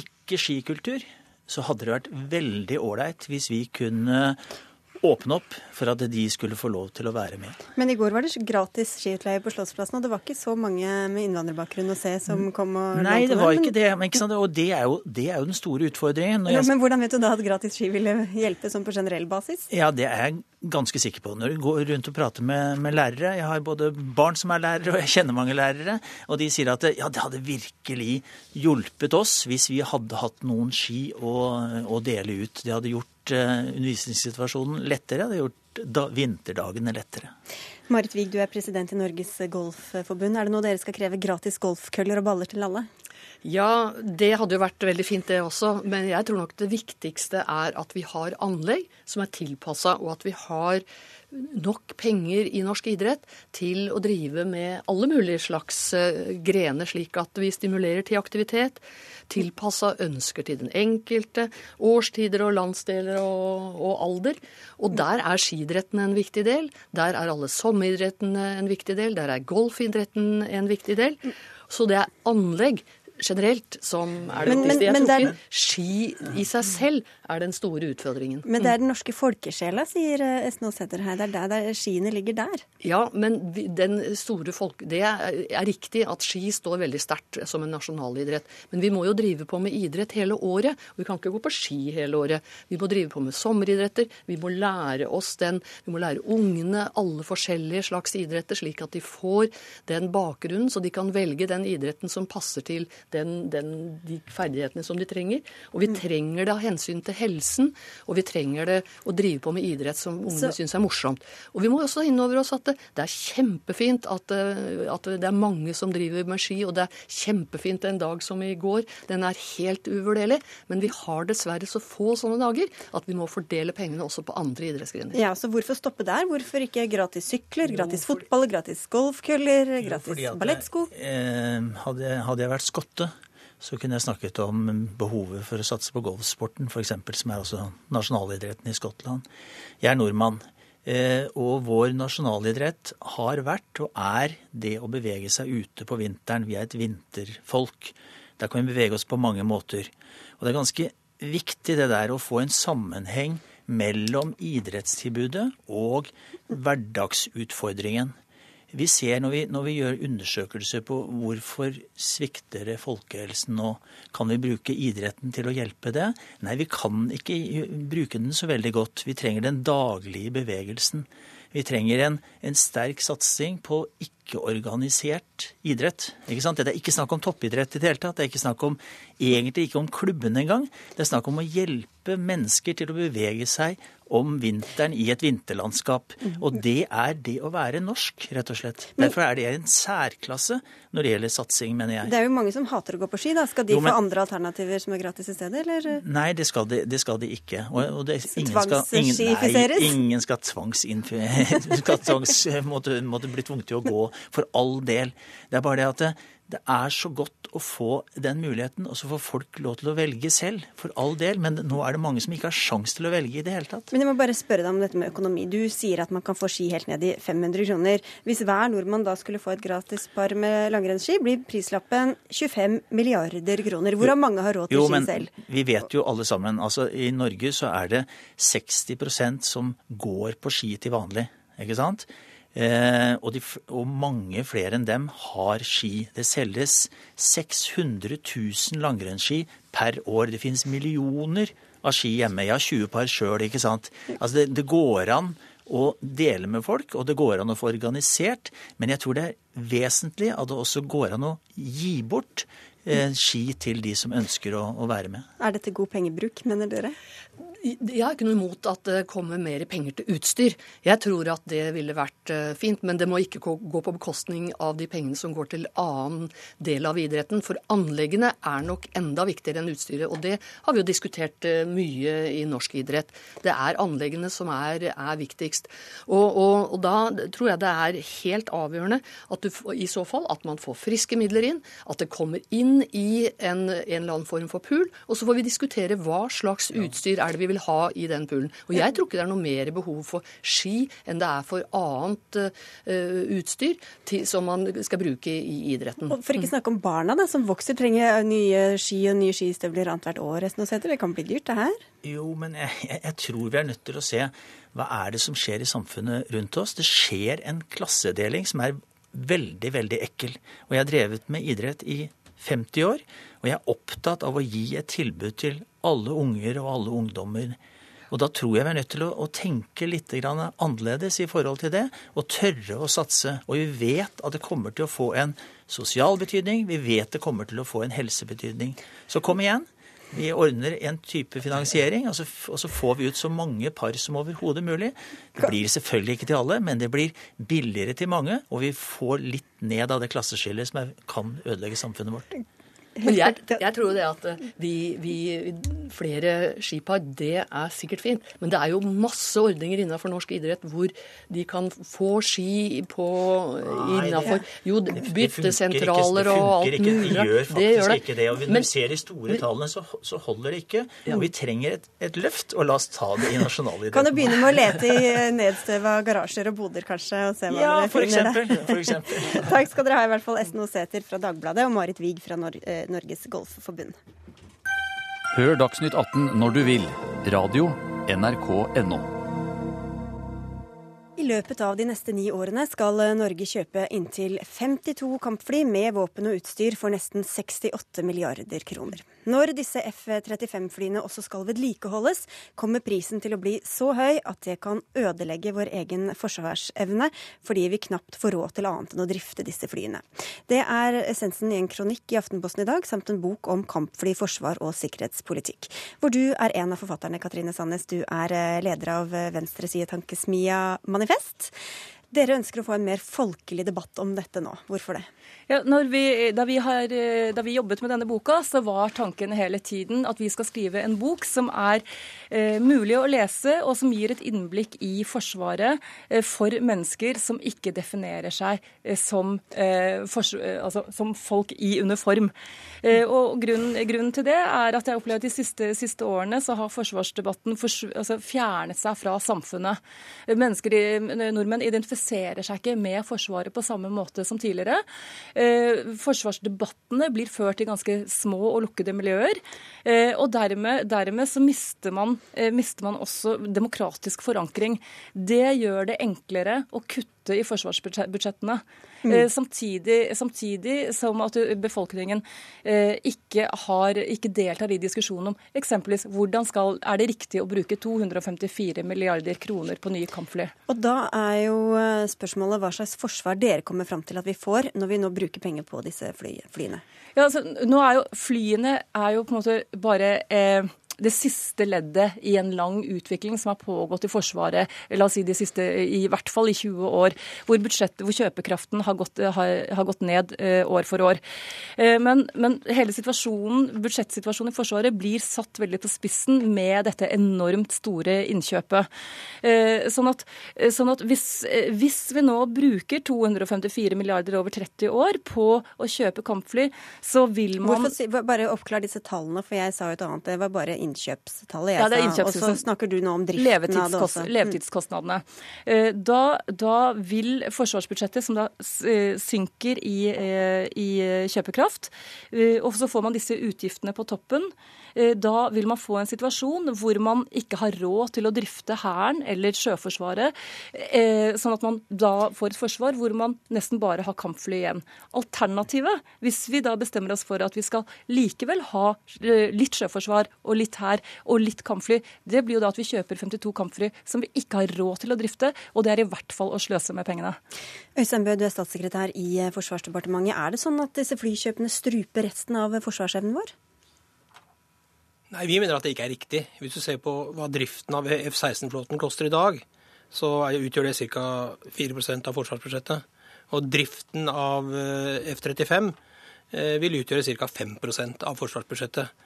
ikke skikultur, så hadde det vært veldig ålreit hvis vi kunne åpne opp for at de skulle få lov til å være med. Men i går var det gratis skiutleie på Slottsplassen, og det var ikke så mange med innvandrerbakgrunn å se som kom og Nei, det var ikke det. Men, ikke? Og det er, jo, det er jo den store utfordringen. Jeg... Men hvordan vet du da at gratis ski ville hjelpe sånn på generell basis? Ja, det er jeg ganske sikker på. Når du går rundt og prater med, med, lærere Jeg har både barn som er lærere, og jeg kjenner mange lærere. Og de sier at ja, det hadde virkelig hjulpet oss hvis vi hadde hatt noen ski å, å dele ut. Det hadde gjort uh, undervisningssituasjonen lettere. Det hadde gjort da, vinterdagene lettere. Marit Wiig, du er president i Norges Golfforbund. Er det nå dere skal kreve gratis golfkøller og baller til alle? Ja, det hadde jo vært veldig fint det også. Men jeg tror nok det viktigste er at vi har anlegg som er tilpassa, og at vi har nok penger i norsk idrett til å drive med alle mulige slags eh, grener, slik at vi stimulerer til aktivitet. Tilpassa ønsker til den enkelte, årstider og landsdeler og, og alder. Og der er skidretten en viktig del. Der er alle sommeridrettene en viktig del. Der er golfidretten en viktig del. Så det er anlegg generelt som er det viktigste. Jeg tror ikke ski i seg selv er den store utfordringen. Men det er den norske folkesjela, sier Esten Aasæter her. Det er der, der skiene ligger der. Ja, men den store folk... Det er, riktig at ski står veldig sterkt som en nasjonalidrett. Men vi må jo drive på med idrett hele året. Og vi kan ikke gå på ski hele året. Vi må drive på med sommeridretter. Vi må lære oss den Vi må lære ungene alle forskjellige slags idretter, slik at de får den bakgrunnen, så de kan velge den idretten som passer til den, den, de ferdighetene som de trenger. Og vi mm. trenger det av hensyn til helsen, og vi trenger det å drive på med idrett som ungene syns er morsomt. Og vi må også ha inn over oss at det, det er kjempefint at, eh, at, det er mange som driver med ski, og det er kjempefint en dag som i går. Den er helt uvurderlig. Men vi har dessverre så få sånne dager at vi må fordele pengene også på andre idrettsgrener. Ja, så hvorfor stoppe der? Hvorfor ikke gratis sykler, gratis fotball, gratis golfkøller, gratis ballettsko? Eh, hadde, hadde jeg vært skott åtte, så kunne jeg snakket om behovet for å satse på golfsporten, f.eks., som er også nasjonalidretten i Skottland. Jeg er nordmann. Eh, og vår nasjonalidrett har vært og er det å bevege seg ute på vinteren. Vi er et vinterfolk. Der kan vi bevege oss på mange måter. Og det er ganske viktig det der å få en sammenheng mellom idrettstilbudet og hverdagsutfordringen. Vi ser når vi, når vi, gjør undersøkelser på hvorfor svikter det folkehelsen nå, kan vi bruke idretten til å hjelpe det? Nei, vi kan ikke bruke den så veldig godt. Vi trenger den daglige bevegelsen. Vi trenger en, en sterk satsing på ikke-organisert idrett. Ikke sant? Det er ikke snakk om toppidrett i det hele tatt. Det er ikke snakk om, egentlig ikke om klubbene engang. Det er snakk om å hjelpe mennesker til å bevege seg om vinteren i et vinterlandskap. Og det er det å være norsk, rett og slett. Derfor er det en særklasse når det gjelder satsing, mener jeg. Det er jo mange som hater å gå på ski, da. Skal de jo, men... få andre alternativer som er gratis i stedet, eller? Nei, det skal de, det skal de ikke. Og, og det, ingen skal, ingen, nei, ingen skal tvangsinfiseres. skal tvangs, måtte, måtte bli tvunget til å gå, for all del. Det er bare det at det, er så godt å få den muligheten, og så får folk lov til å velge selv, for all del. Men nå er det mange som ikke har sjans til å velge i det hele tatt. Men jeg må bare spørre deg om dette med økonomi. Du sier at man kan få ski helt ned i 500 kroner. Hvis hver nordmann da skulle få et gratis par med langrennsski, blir prislappen 25 milliarder kroner. Hvorav mange har råd til jo, ski selv. Jo, men Vi vet jo alle sammen. altså I Norge så er det 60% som går på ski til vanlig. ikke sant? Eh, og, de, og, mange flere enn dem har ski. Det selges 600 000 langrennsski per år. Det finnes millioner av ski hjemme. Jeg har 20 par sjøl, ikke sant. Altså det, det, går an å dele med folk, og det går an å få organisert. Men jeg tror det er vesentlig at det også går an å gi bort eh, ski til de som ønsker å, å være med. Er dette god pengebruk, mener dere? Jeg har ikke noe imot at det kommer mer penger til utstyr. Jeg tror at det ville vært eh, fint, men det må ikke gå på bekostning av de pengene som går til annen del av idretten. For anleggene er nok enda viktigere enn utstyret. Og det har vi jo diskutert eh, mye i norsk idrett. Det er anleggene som er, er viktigst. Og, og, og, da tror jeg det er helt avgjørende at du i så fall at man får friske midler inn, at det kommer inn i en, en eller annen form for pool, og så får vi diskutere hva slags utstyr er det vi vil vil ha i den poolen. Og jeg tror ikke det er noe mer behov for ski enn det er for annet uh, utstyr til, som man skal bruke i idretten. Og for ikke snakke om barna da, som vokser, trenger nye ski og nye skistøvler annethvert år. Det kan bli dyrt, det her? Jo, men jeg, jeg, jeg tror vi er nødt til å se hva er det som skjer i samfunnet rundt oss. Det skjer en klassedeling som er veldig, veldig ekkel. Og jeg har drevet med idrett i 50 år, og jeg er opptatt av å gi et tilbud til alle unger og alle ungdommer. Og da tror jeg vi er nødt til å, å tenke litt annerledes i forhold til det, og tørre å satse. Og vi vet at det kommer til å få en sosial betydning, vi vet det kommer til å få en helsebetydning. Så kom igjen. Vi ordner en type finansiering, og så, og så, får vi ut så mange par som overhodet mulig. Det blir selvfølgelig ikke til alle, men det blir billigere til mange, og vi får litt ned av det klasseskillet som er, kan ødelegge samfunnet vårt. Men jeg, jeg, tror det at eh, vi, vi, flere skipar, det er sikkert fint. Men det er jo masse ordninger innenfor norsk idrett hvor de kan få ski på innafor Jo, byttesentraler og alt mulig. Det gjør faktisk det gjør det. ikke det. Og når vi ser de store men, tallene, så, så, holder det ikke. Og vi trenger et, et, løft, og la oss ta det i nasjonalidretten. Kan du begynne med å lete i nedstøva garasjer og boder, kanskje, og se hva ja, dere finner eksempel, der? For eksempel. Takk skal dere ha, i hvert fall Esten Oseter fra Dagbladet og Marit Wiig fra Norge Norges Golfforbund. Hør Dagsnytt 18 når du vil. Radio NRK.no. I løpet av de neste ni årene skal Norge kjøpe inntil 52 kampfly med våpen og utstyr for nesten 68 milliarder kroner. Når disse F-35-flyene også skal vedlikeholdes, kommer prisen til å bli så høy at det kan ødelegge vår egen forsvarsevne, fordi vi knapt får råd til annet enn å drifte disse flyene. Det er essensen i en kronikk i Aftenposten i dag, samt en bok om kampfly, forsvar og sikkerhetspolitikk. Hvor du er en av forfatterne, Katrine Sandnes. Du er eh, leder av venstresidetankesmia Manifest. Dere ønsker å få en mer folkelig debatt om dette nå. Hvorfor det? Ja, vi, da, vi har, eh, da, vi jobbet med denne boka, så var tanken hele tiden at vi skal skrive en bok som er eh, mulig å lese, og som gir et innblikk i Forsvaret eh, for mennesker som ikke definerer seg eh, som, eh, for, eh, altså, som, folk i uniform. og grunnen, grunnen, til det er at jeg opplever at de siste, siste årene så har forsvarsdebatten for, altså, fjernet seg fra samfunnet. Mennesker, Nordmenn identifiserer seg ikke med Forsvaret på samme måte som tidligere. Eh, forsvarsdebattene blir ført i ganske små og lukkede miljøer. Eh, og dermed, dermed så mister man, eh, mister man også demokratisk forankring. Det gjør det enklere å kutte i forsvarsbudsjettene. Mm. Eh, samtidig, samtidig, som at befolkningen eh, ikke, har, ikke, deltar i diskusjonen om eksempelvis hvordan skal, er det riktig å bruke 254 milliarder kroner på nye kampfly. Og Da er jo eh, spørsmålet hva slags forsvar dere kommer fram til at vi får når vi nå bruker penger på disse fly, flyene. Ja, altså, nå er jo Flyene er jo på en måte bare eh, det siste leddet i en lang utvikling som har pågått i Forsvaret la oss si de siste, i hvert fall i 20 år, hvor, hvor kjøpekraften har gått, har, har gått ned eh, år for år. Eh, men, men, hele situasjonen, budsjettsituasjonen i Forsvaret blir satt veldig på spissen med dette enormt store innkjøpet. Eh, sånn at, sånn at hvis, hvis, vi nå bruker 254 milliarder over 30 år på å kjøpe kampfly, så vil man Hvorfor, Bare oppklar disse tallene, for jeg sa jo et annet. Det var bare innkjøpstallet jeg ja, det sa. Og så snakker du nå om driften av det også. Mm. Levetidskostnadene. Eh, da, da, vil forsvarsbudsjettet, som da eh, synker i, eh, i kjøpekraft, og så får man disse utgiftene på toppen, da vil man få en situasjon hvor man ikke har råd til å drifte Hæren eller Sjøforsvaret, sånn at man da får et forsvar hvor man nesten bare har kampfly igjen. Alternativet, hvis vi da bestemmer oss for at vi skal likevel ha litt sjøforsvar og litt her og litt kampfly. Det blir jo da at vi kjøper 52 kampfly som vi ikke har råd til å drifte, og det er i hvert fall å sløse med pengene. Øystein Bø, du er statssekretær i Forsvarsdepartementet. Er det sånn at disse flykjøpene struper resten av forsvarsevnen vår? Nei, Vi mener at det ikke er riktig. Hvis du ser på hva driften av F-16-flåten koster i dag, så utgjør det ca. 4% av forsvarsbudsjettet. Og driften av eh, F-35 eh, vil utgjøre ca. 5% av forsvarsbudsjettet.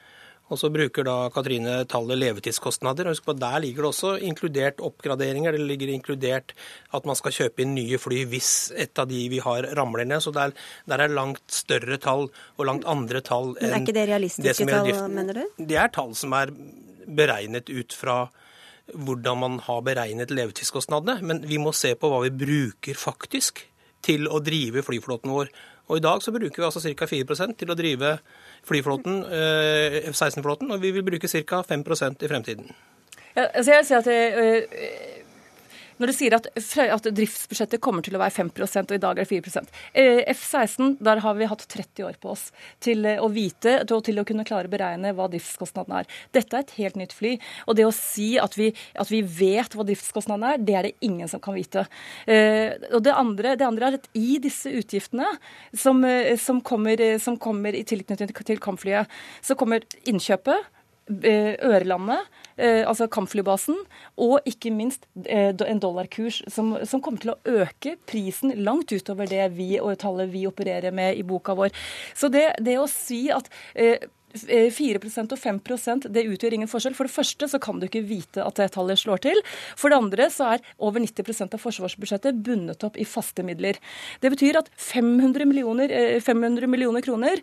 Og så bruker da Katrine tallet levetidskostnader. og Husk på, Der ligger det også inkludert oppgraderinger. Det ligger inkludert at man skal kjøpe inn nye fly hvis et av de vi har, ramler ned. Så der, der er langt større tall og langt andre tall enn Men Er ikke det realistiske tall, mener du? Det er tall som er beregnet ut fra hvordan man har beregnet levetidskostnadene, men vi må se på hva vi bruker faktisk til å drive flyflåten vår. Og I dag så bruker vi altså ca. 4% til å drive flyflåten, eh, F-16-flåten, og vi vil bruke ca. 5% i fremtiden. Ja, altså jeg si at det, øh, Når du sier at, at, driftsbudsjettet kommer til å være 5 og i dag er det 4 eh, F-16, der har vi hatt 30 år på oss til å vite og til å kunne klare å beregne hva driftskostnadene er. Dette er et helt nytt fly. Og det å si at vi, at vi vet hva driftskostnadene er, det er det ingen som kan vite. Eh, og det andre, det andre, er at i disse utgiftene som, som, kommer, som kommer i tilknytning til kampflyet, så kommer innkjøpet Ørelandet, Eh, altså kampflybasen, og ikke minst eh, en dollarkurs som, som, kommer til å øke prisen langt utover det vi, og tallet vi opererer med i boka vår. Så det, det å si at eh, 4% og 5% det utgjør ingen forskjell. For det første så kan du ikke vite at det tallet slår til. For det andre så er over 90% av forsvarsbudsjettet bundet opp i faste midler. Det betyr at 500 millioner, 500 eh, millioner kroner,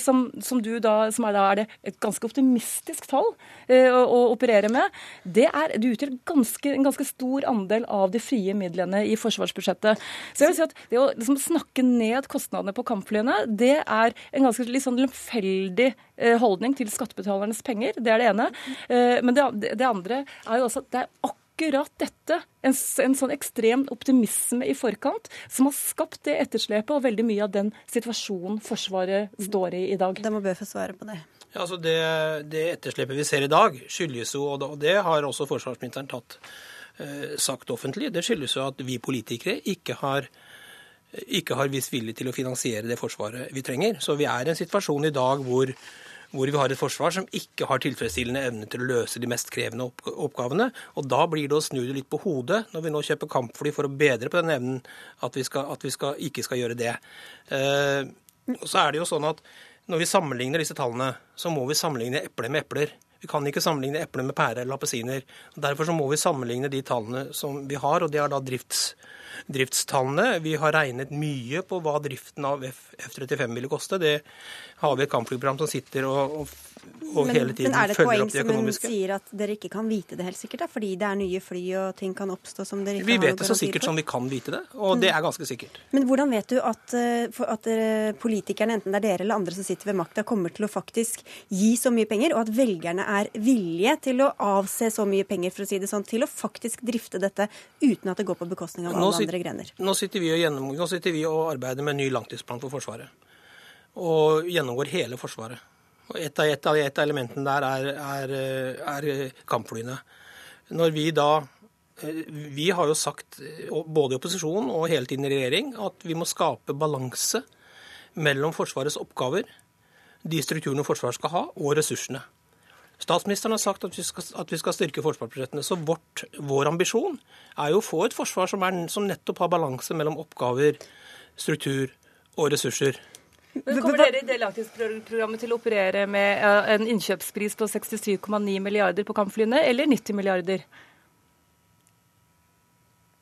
som, som, du da, som er, da er det et ganske optimistisk tall eh, å, å operere med, det, er, det utgjør ganske, en ganske stor andel av de frie midlene i forsvarsbudsjettet. Så jeg vil si at det å liksom snakke ned kostnadene på kampflyene, det er en ganske litt sånn lemfeldig Eh, holdning til skattebetalernes penger. Det er det ene. Eh, men det, det andre er jo også at det er akkurat dette, en, en, sånn ekstrem optimisme i forkant, som har skapt det etterslepet og veldig mye av den situasjonen Forsvaret står i i dag. Da må Bø få svare på det. Ja, altså det, det, etterslepet vi ser i dag, skyldes jo, og det har også forsvarsministeren tatt, eh, sagt offentlig, det skyldes jo at vi politikere ikke har ikke har vist vilje til å finansiere det forsvaret vi trenger. Så vi er i en situasjon i dag hvor hvor vi har et forsvar som ikke har tilfredsstillende evne til å løse de mest krevende oppgavene. Og da blir det å snu det litt på hodet når vi nå kjøper kampfly for å bedre på den evnen, at vi, skal, at vi skal, ikke skal gjøre det. Eh, og så er det jo sånn at når vi sammenligner disse tallene, så må vi sammenligne epler med epler. Vi kan ikke sammenligne epler med pærer eller appelsiner. Derfor så må vi sammenligne de tallene som vi har, og det er da drifts driftstallene. Vi har regnet mye på hva driften av F-35 ville koste. Det har vi et kampflyprogram som sitter og, og, og men, hele tiden følger opp det økonomiske. Men er det et poeng som hun sier at dere ikke kan vite det helt sikkert, da, fordi det er nye fly og ting kan oppstå som dere ikke vi har vet det så sikkert for? som vi kan vite det, og mm. det er ganske sikkert. Men hvordan vet du at, eh, at politikerne, enten det er dere eller andre som sitter ved makta, kommer til å faktisk gi så mye penger, og at velgerne er villige til å avse så mye penger, for å si det sånn, til å faktisk drifte dette uten at det går på bekostning av alle andre grener? Nå sitter, gjennom, nå sitter vi og arbeider med en ny langtidsplan for Forsvaret og gjennomgår hele Forsvaret. Og et av, et av, et av elementene der er, er, er, kampflyene. Når vi da Vi har jo sagt, både i opposisjon og hele tiden i regjering, at vi må skape balanse mellom Forsvarets oppgaver, de strukturene Forsvaret skal ha, og ressursene. Statsministeren har sagt at vi skal, at vi skal styrke forsvarsbudsjettene. Så vårt, vår ambisjon er jo å få et forsvar som, er, som nettopp har balanse mellom oppgaver, struktur og ressurser. Kommer dere i det langtidsprogrammet til å operere med en innkjøpspris på 67,9 milliarder på kampflyene, eller 90 milliarder?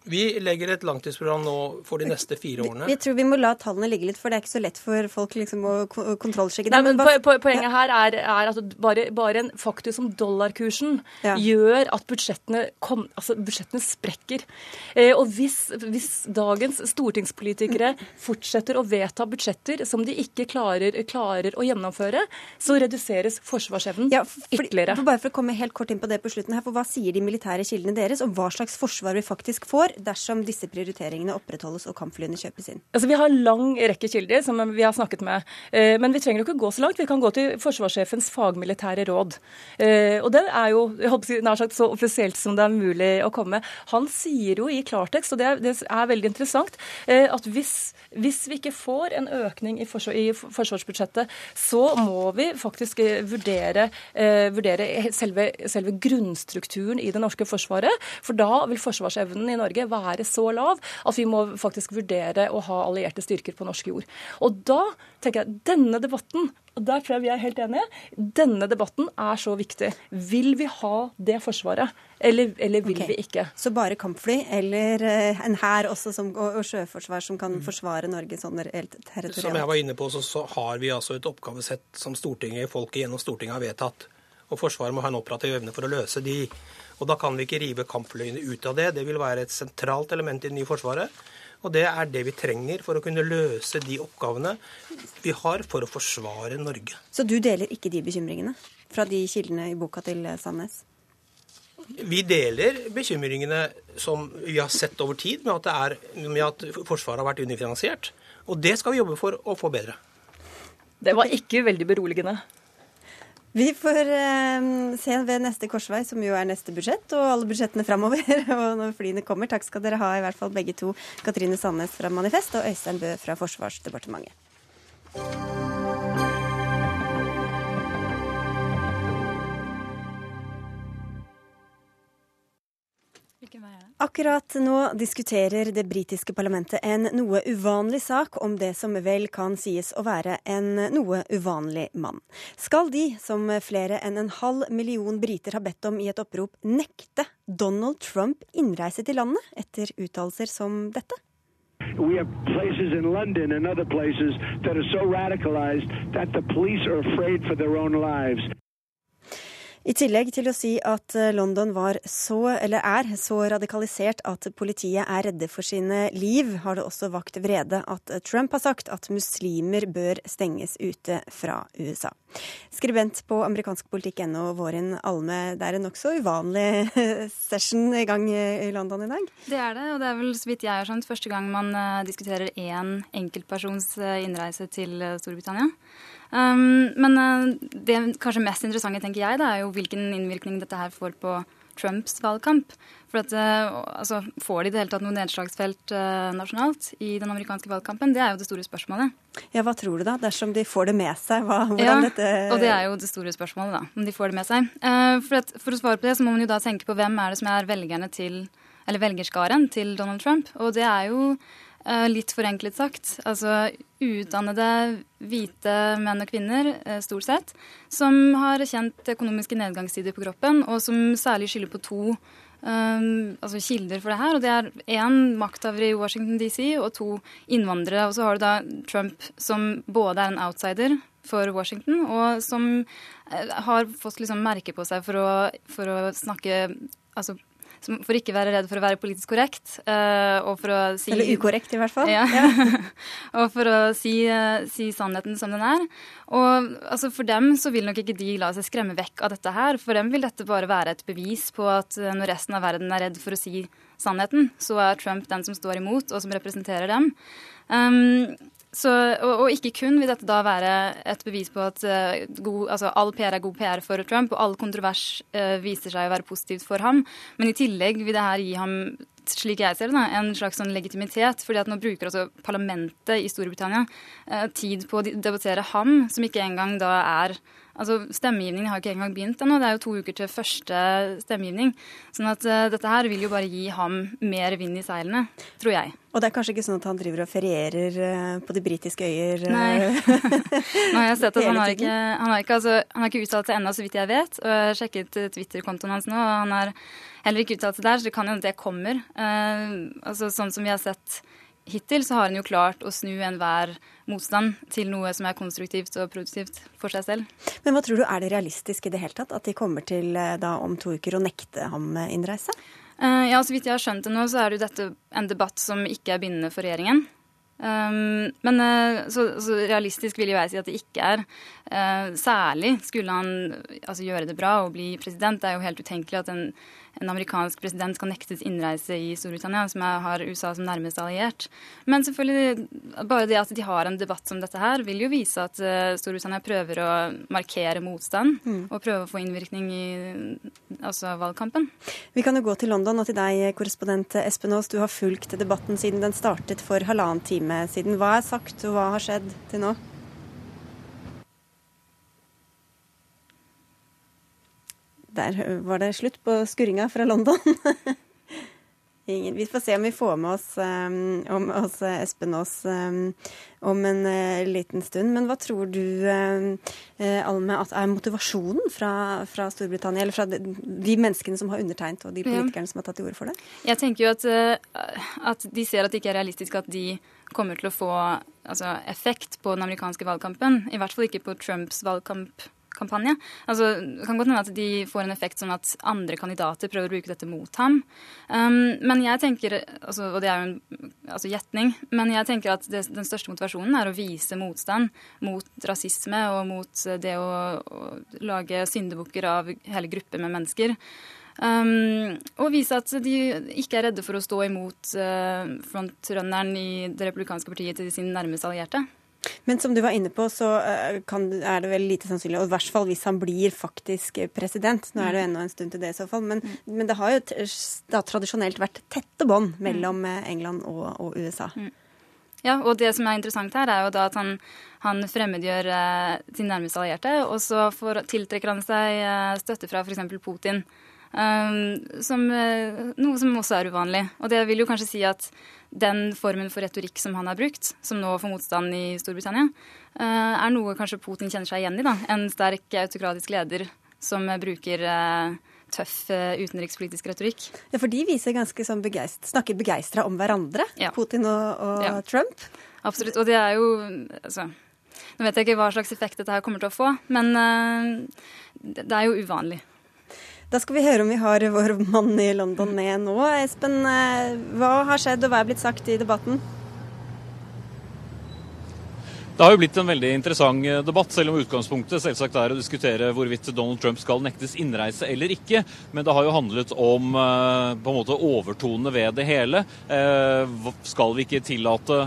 Vi legger et langtidsprogram nå for de neste fire årene. Jeg tror vi må la tallene ligge litt, for det er ikke så lett for folk liksom å kontrollsjekke det. Nei, men po Poenget her er, er at bare, bare, en faktor som dollarkursen ja. gjør at budsjettene, kom, altså budsjettene sprekker. Eh, og hvis, hvis, dagens stortingspolitikere fortsetter å vedta budsjetter som de ikke klarer, klarer å gjennomføre, så reduseres forsvarsevnen ja, ytterligere. Bare for å komme helt kort inn på det på slutten her, for Hva sier de militære kildene deres om hva slags forsvar vi faktisk får? Dersom disse prioriteringene opprettholdes og kampflyene kjøpes inn? Altså, vi har lang rekke kilder som vi har snakket med. Eh, men vi trenger jo ikke gå så langt. Vi kan gå til forsvarssjefens fagmilitære råd. Eh, og det er jo nær sagt så offisielt som det er mulig å komme. Han sier jo i klartekst, og det er, det er veldig interessant, eh, at hvis, hvis, vi ikke får en økning i, forsvar, i forsvarsbudsjettet, så må vi faktisk vurdere, vurdere selve, selve grunnstrukturen i det norske forsvaret. For da vil forsvarsevnen i Norge være så lav at vi må faktisk vurdere å ha allierte styrker på norsk jord. Og da tenker jeg denne debatten og der tror jeg vi er helt enige. Denne debatten er så viktig. Vil vi ha det forsvaret, eller, eller vil okay. vi ikke? Så bare kampfly, eller uh, en hær også og, og, sjøforsvar som kan forsvare Norge sånn territorielt? Som jeg var inne på, så, så har vi altså et oppgavesett som Stortinget, folket gjennom Stortinget har vedtatt. Og Forsvaret må ha en operativ evne for å løse de. Og Da kan vi ikke rive kampflyene ut av det. Det vil være et sentralt element i det nye Forsvaret. Og det er det vi trenger for å kunne løse de oppgavene vi har for å forsvare Norge. Så du deler ikke de bekymringene fra de kildene i boka til Sandnes? Vi deler bekymringene som vi har sett over tid, med at, er, med at Forsvaret har vært underfinansiert. Og det skal vi jobbe for å få bedre. Det var ikke veldig beroligende. Vi får eh, se ved neste korsvei, som jo er neste budsjett, og alle budsjettene framover. og når flyene kommer. Takk skal dere ha, i hvert fall begge to. Katrine Sandnes fra Manifest og Øystein Bø fra Forsvarsdepartementet. Akkurat nå diskuterer det britiske parlamentet en noe uvanlig sak om det som vel kan sies å være en noe uvanlig mann. Skal de, som flere enn en halv million briter har bedt om i et opprop, nekte Donald Trump innreise til landet etter uttalelser som dette? We have places in London and other places that are so radicalized that the police are afraid for their own lives. I tillegg til å si at eh, London var så, eller er, så radikalisert at politiet er redde for sine liv, har det også vakt vrede at Trump har sagt at muslimer bør stenges ute fra USA. Skribent på amerikanskpolitikk.no, Vårin Alme, det er en nokså uvanlig session i gang i London i dag? Det er det, og det er vel så vidt jeg har skjønt første gang man eh, diskuterer én enkeltpersons eh, innreise til Storbritannia. Um, men uh, det kanskje mest interessante tenker jeg, da, er jo hvilken innvirkning dette her får på Trumps valgkamp. For at, uh, altså, Får de i det hele tatt noe nedslagsfelt uh, nasjonalt i den amerikanske valgkampen? Det er jo det store spørsmålet. Ja, Hva tror du da, dersom de får det med seg? Hva, ja, dette... og det er jo det store spørsmålet, da. Om de får det med seg. Uh, for, at, for, å svare på det, så må man jo da tenke på hvem er det som er velgerne til eller velgerskaren til Donald Trump. Og det er jo Eh, litt forenklet sagt. Altså utdannede hvite menn og kvinner, eh, stort sett, som har kjent økonomiske nedgangstider på kroppen, og som særlig skylder på to um, altså kilder for det her. Og det er én makthaver i Washington DC og to innvandrere. Og så har du da Trump, som både er en outsider for Washington, og som har fått liksom merke på seg for å, for å snakke altså for ikke være redd for å være politisk korrekt. Uh, og for å si Eller ukorrekt, i hvert fall. Ja. og for å si, uh, si, sannheten som den er. Og altså, for dem så vil nok ikke de la seg skremme vekk av dette her. For dem vil dette bare være et bevis på at uh, når resten av verden er redd for å si sannheten, så er Trump den som står imot, og som representerer dem. Um, så, og, og, ikke kun vil dette da være et bevis på at uh, god, altså, all PR er god PR for Trump, og all kontrovers uh, viser seg å være positivt for ham. Men i tillegg vil det her gi ham slik jeg ser det, en slags sånn legitimitet. fordi at nå bruker også parlamentet i Storbritannia uh, tid på å debattere ham, som ikke engang da er Altså, Stemmegivningen har ikke engang begynt ennå. Det er jo to uker til første stemmegivning. Sånn at uh, dette her vil jo bare gi ham mer vind i seilene, tror jeg. Og det er kanskje ikke sånn at han driver og ferierer uh, på de britiske øyer? Uh, Nei. Nå har jeg sett at han har ikke, han har ikke, altså, han har ikke uttalt seg ennå, så vidt jeg vet. Og jeg har sjekket Twitter-kontoen hans nå, og han har heller ikke uttalt seg der, så det kan jo hende det kommer. altså Sånn som vi har sett hittil, så har han jo klart å snu enhver motstand til noe som er konstruktivt og produktivt for seg selv. Men hva tror du, er det realistisk i det hele tatt at de kommer til eh, da om to uker å nekte ham eh, innreise? Uh, ja, så vidt jeg har skjønt det nå, så er det jo dette en debatt som ikke er bindende for regjeringen. Um, men uh, så, så, realistisk vil jo jeg si at det ikke er. Uh, særlig skulle han altså, gjøre det bra og bli president. Det er jo helt utenkelig at en en amerikansk president kan nektes innreise i Storbritannia, som har USA som nærmeste alliert. Men selvfølgelig, bare det at de har en debatt som dette her, vil jo vise at uh, Storbritannia prøver å markere motstand mm. og prøve å få innvirkning i altså, valgkampen. Vi kan jo gå til London og til deg, korrespondent Espen Aas. Du har fulgt debatten siden den startet for halvannen time siden. Hva er sagt, og hva har skjedd til nå? Der var det slutt på skurringa fra London. vi får se om vi får med oss, um, om, oss Espen Aas um, om en uh, liten stund. Men hva tror du, uh, Alme, at er motivasjonen fra, fra, Storbritannia, eller fra de, de, menneskene som har undertegnet, og de politikerne ja. som har tatt til orde for det? Jeg tenker jo at, uh, at, de ser at det ikke er realistisk at de kommer til å få altså, effekt på den amerikanske valgkampen. I hvert fall ikke på Trumps valgkamp kampanje. Altså, det kan godt hende at de får en effekt sånn at andre kandidater prøver å bruke dette mot ham. Um, men jeg tenker, altså, og det er jo en altså, gjetning, men jeg tenker at det, den største motivasjonen er å vise motstand mot rasisme og mot det å, å lage syndebukker av hele grupper med mennesker. Um, og vise at de ikke er redde for å stå imot uh, frontrunneren i det republikanske partiet til sin nærmeste allierte. Men som du var inne på, så eh, kan, er det vel lite sannsynlig, og i hvert fall hvis han blir faktisk president. Nå er det jo mm. ennå en stund til det i så fall, men, mm. men det har jo da, tradisjonelt vært tette bånd mellom mm. eh, England og, og USA. Mm. Ja, og det som er interessant her, er jo da at han, han fremmedgjør eh, sin nærmeste allierte, og så får, tiltrekker han seg eh, støtte fra f.eks. Putin. Um, som, uh, noe som også er uvanlig. Og det vil jo kanskje si at den formen for retorikk som han har brukt, som nå får motstand i Storbritannia, uh, er noe kanskje Putin kjenner seg igjen i. da. En sterk autokratisk leder som bruker uh, tøff utenrikspolitisk retorikk. Ja, For de viser ganske sånn begeist, snakker begeistra om hverandre, ja. Putin og, og ja. Trump? Absolutt. Og det er jo altså, Nå vet jeg ikke hva slags effekt dette her kommer til å få, men det er jo uvanlig. Da skal vi høre om vi har vår mann i London med nå. Espen, eh, hva har skjedd og hva er blitt sagt i debatten? Det har jo blitt en veldig interessant eh, debatt, selv om utgangspunktet selvsagt er å diskutere hvorvidt Donald Trump skal nektes innreise eller ikke. Men det har jo handlet om eh, på en måte overtonene ved det hele. Eh, skal vi ikke tillate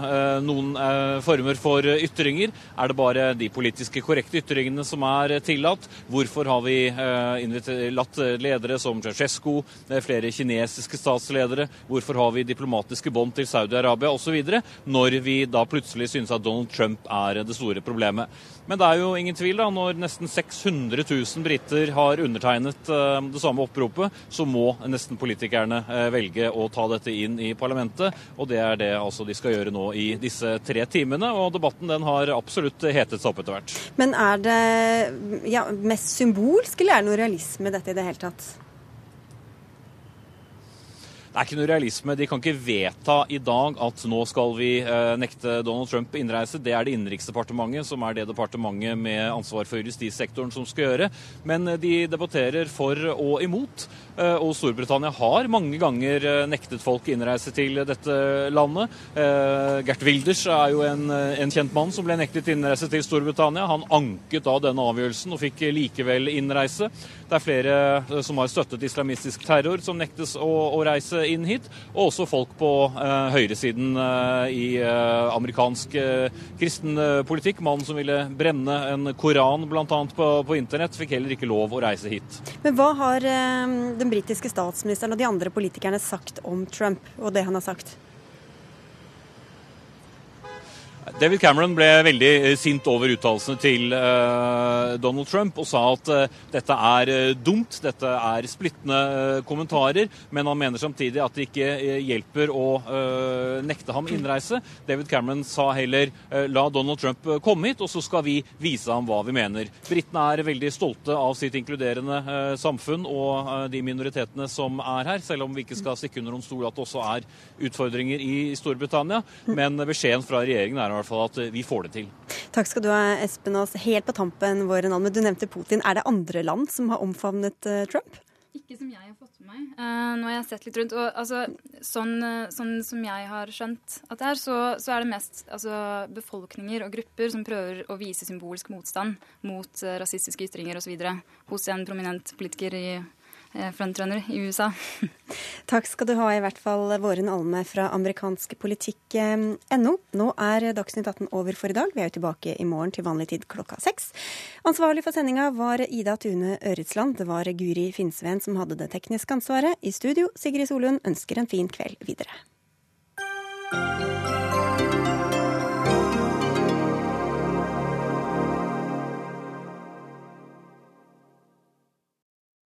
noen former for ytringer? Er det bare de politiske korrekte ytringene som er tillatt? Hvorfor har vi latt ledere som Ceaucescu, flere kinesiske statsledere? Hvorfor har vi diplomatiske bånd til Saudi-Arabia osv.? Når vi da plutselig synes at Donald Trump er er det store problemet. Men det er jo ingen tvil, da, når nesten 600 000 briter har undertegnet eh, det samme oppropet, så må nesten politikerne eh, velge å ta dette inn i parlamentet. Og det er det altså de skal gjøre nå i disse tre timene. Og debatten den har absolutt hetet seg opp etter hvert. Men er det ja, mest symbolsk, eller er det noe realisme i dette i det hele tatt? Det er ikke noe realisme. De kan ikke vedta i dag at nå skal vi eh, nekte Donald Trump innreise. Det er det Innenriksdepartementet, som er det departementet med ansvar for justissektoren, som skal gjøre. Men eh, de debatterer for og imot. Eh, og Storbritannia har mange ganger nektet folk innreise til dette landet. Gert Wilders er jo en, en kjent mann som ble nektet innreise til Storbritannia. Han anket da denne avgjørelsen og fikk likevel innreise. Det er flere som har støttet islamistisk terror, som nektes å, å reise inn hit, og også folk på eh, høyresiden eh, i eh, amerikansk kristen politikk. Mannen som ville brenne en koran bl.a. På, på internett, fikk heller ikke lov å reise hit. Men hva har den britiske statsministeren og de andre politikerne sagt om Trump og det han har sagt? David Cameron ble veldig eh, sint over uttalelsene til uh, Donald Trump og sa at uh, dette er dumt, dette er splittende kommentarer, men han mener samtidig at det ikke hjelper å nekte ham innreise. David Cameron sa heller la Donald Trump komme hit, og så skal vi vise ham hva vi mener. Britene er veldig stolte av sitt inkluderende samfunn og de minoritetene som er her, selv om vi ikke skal stikke under noen stol at det også er utfordringer i Storbritannia. Men beskjeden fra regjeringen er i hvert fall at vi får det til. Takk skal du ha, Espen Aas. Helt på tampen, vår Alme, du nevnte Putin. Er det andre land som har omfavnet uh, Trump? Ikke som jeg har fått med meg. Uh, nå har jeg sett litt rundt. og altså, sånn, sånn, som jeg har skjønt at det er, så, så er det mest altså, befolkninger og grupper som prøver å vise symbolsk motstand mot uh, rasistiske ytringer osv. hos en prominent politiker i Eh, frontrunner i USA. Takk skal du ha, i hvert fall Våren Alme fra amerikansk politikk.no. Nå er Dagsnytt 18 over for i dag. Vi er jo tilbake i morgen til vanlig tid klokka seks. Ansvarlig for sendinga var Ida Tune Øretsland. Det var Guri Finnsveen som hadde det tekniske ansvaret. I studio, Sigrid Solund ønsker en fin kveld videre.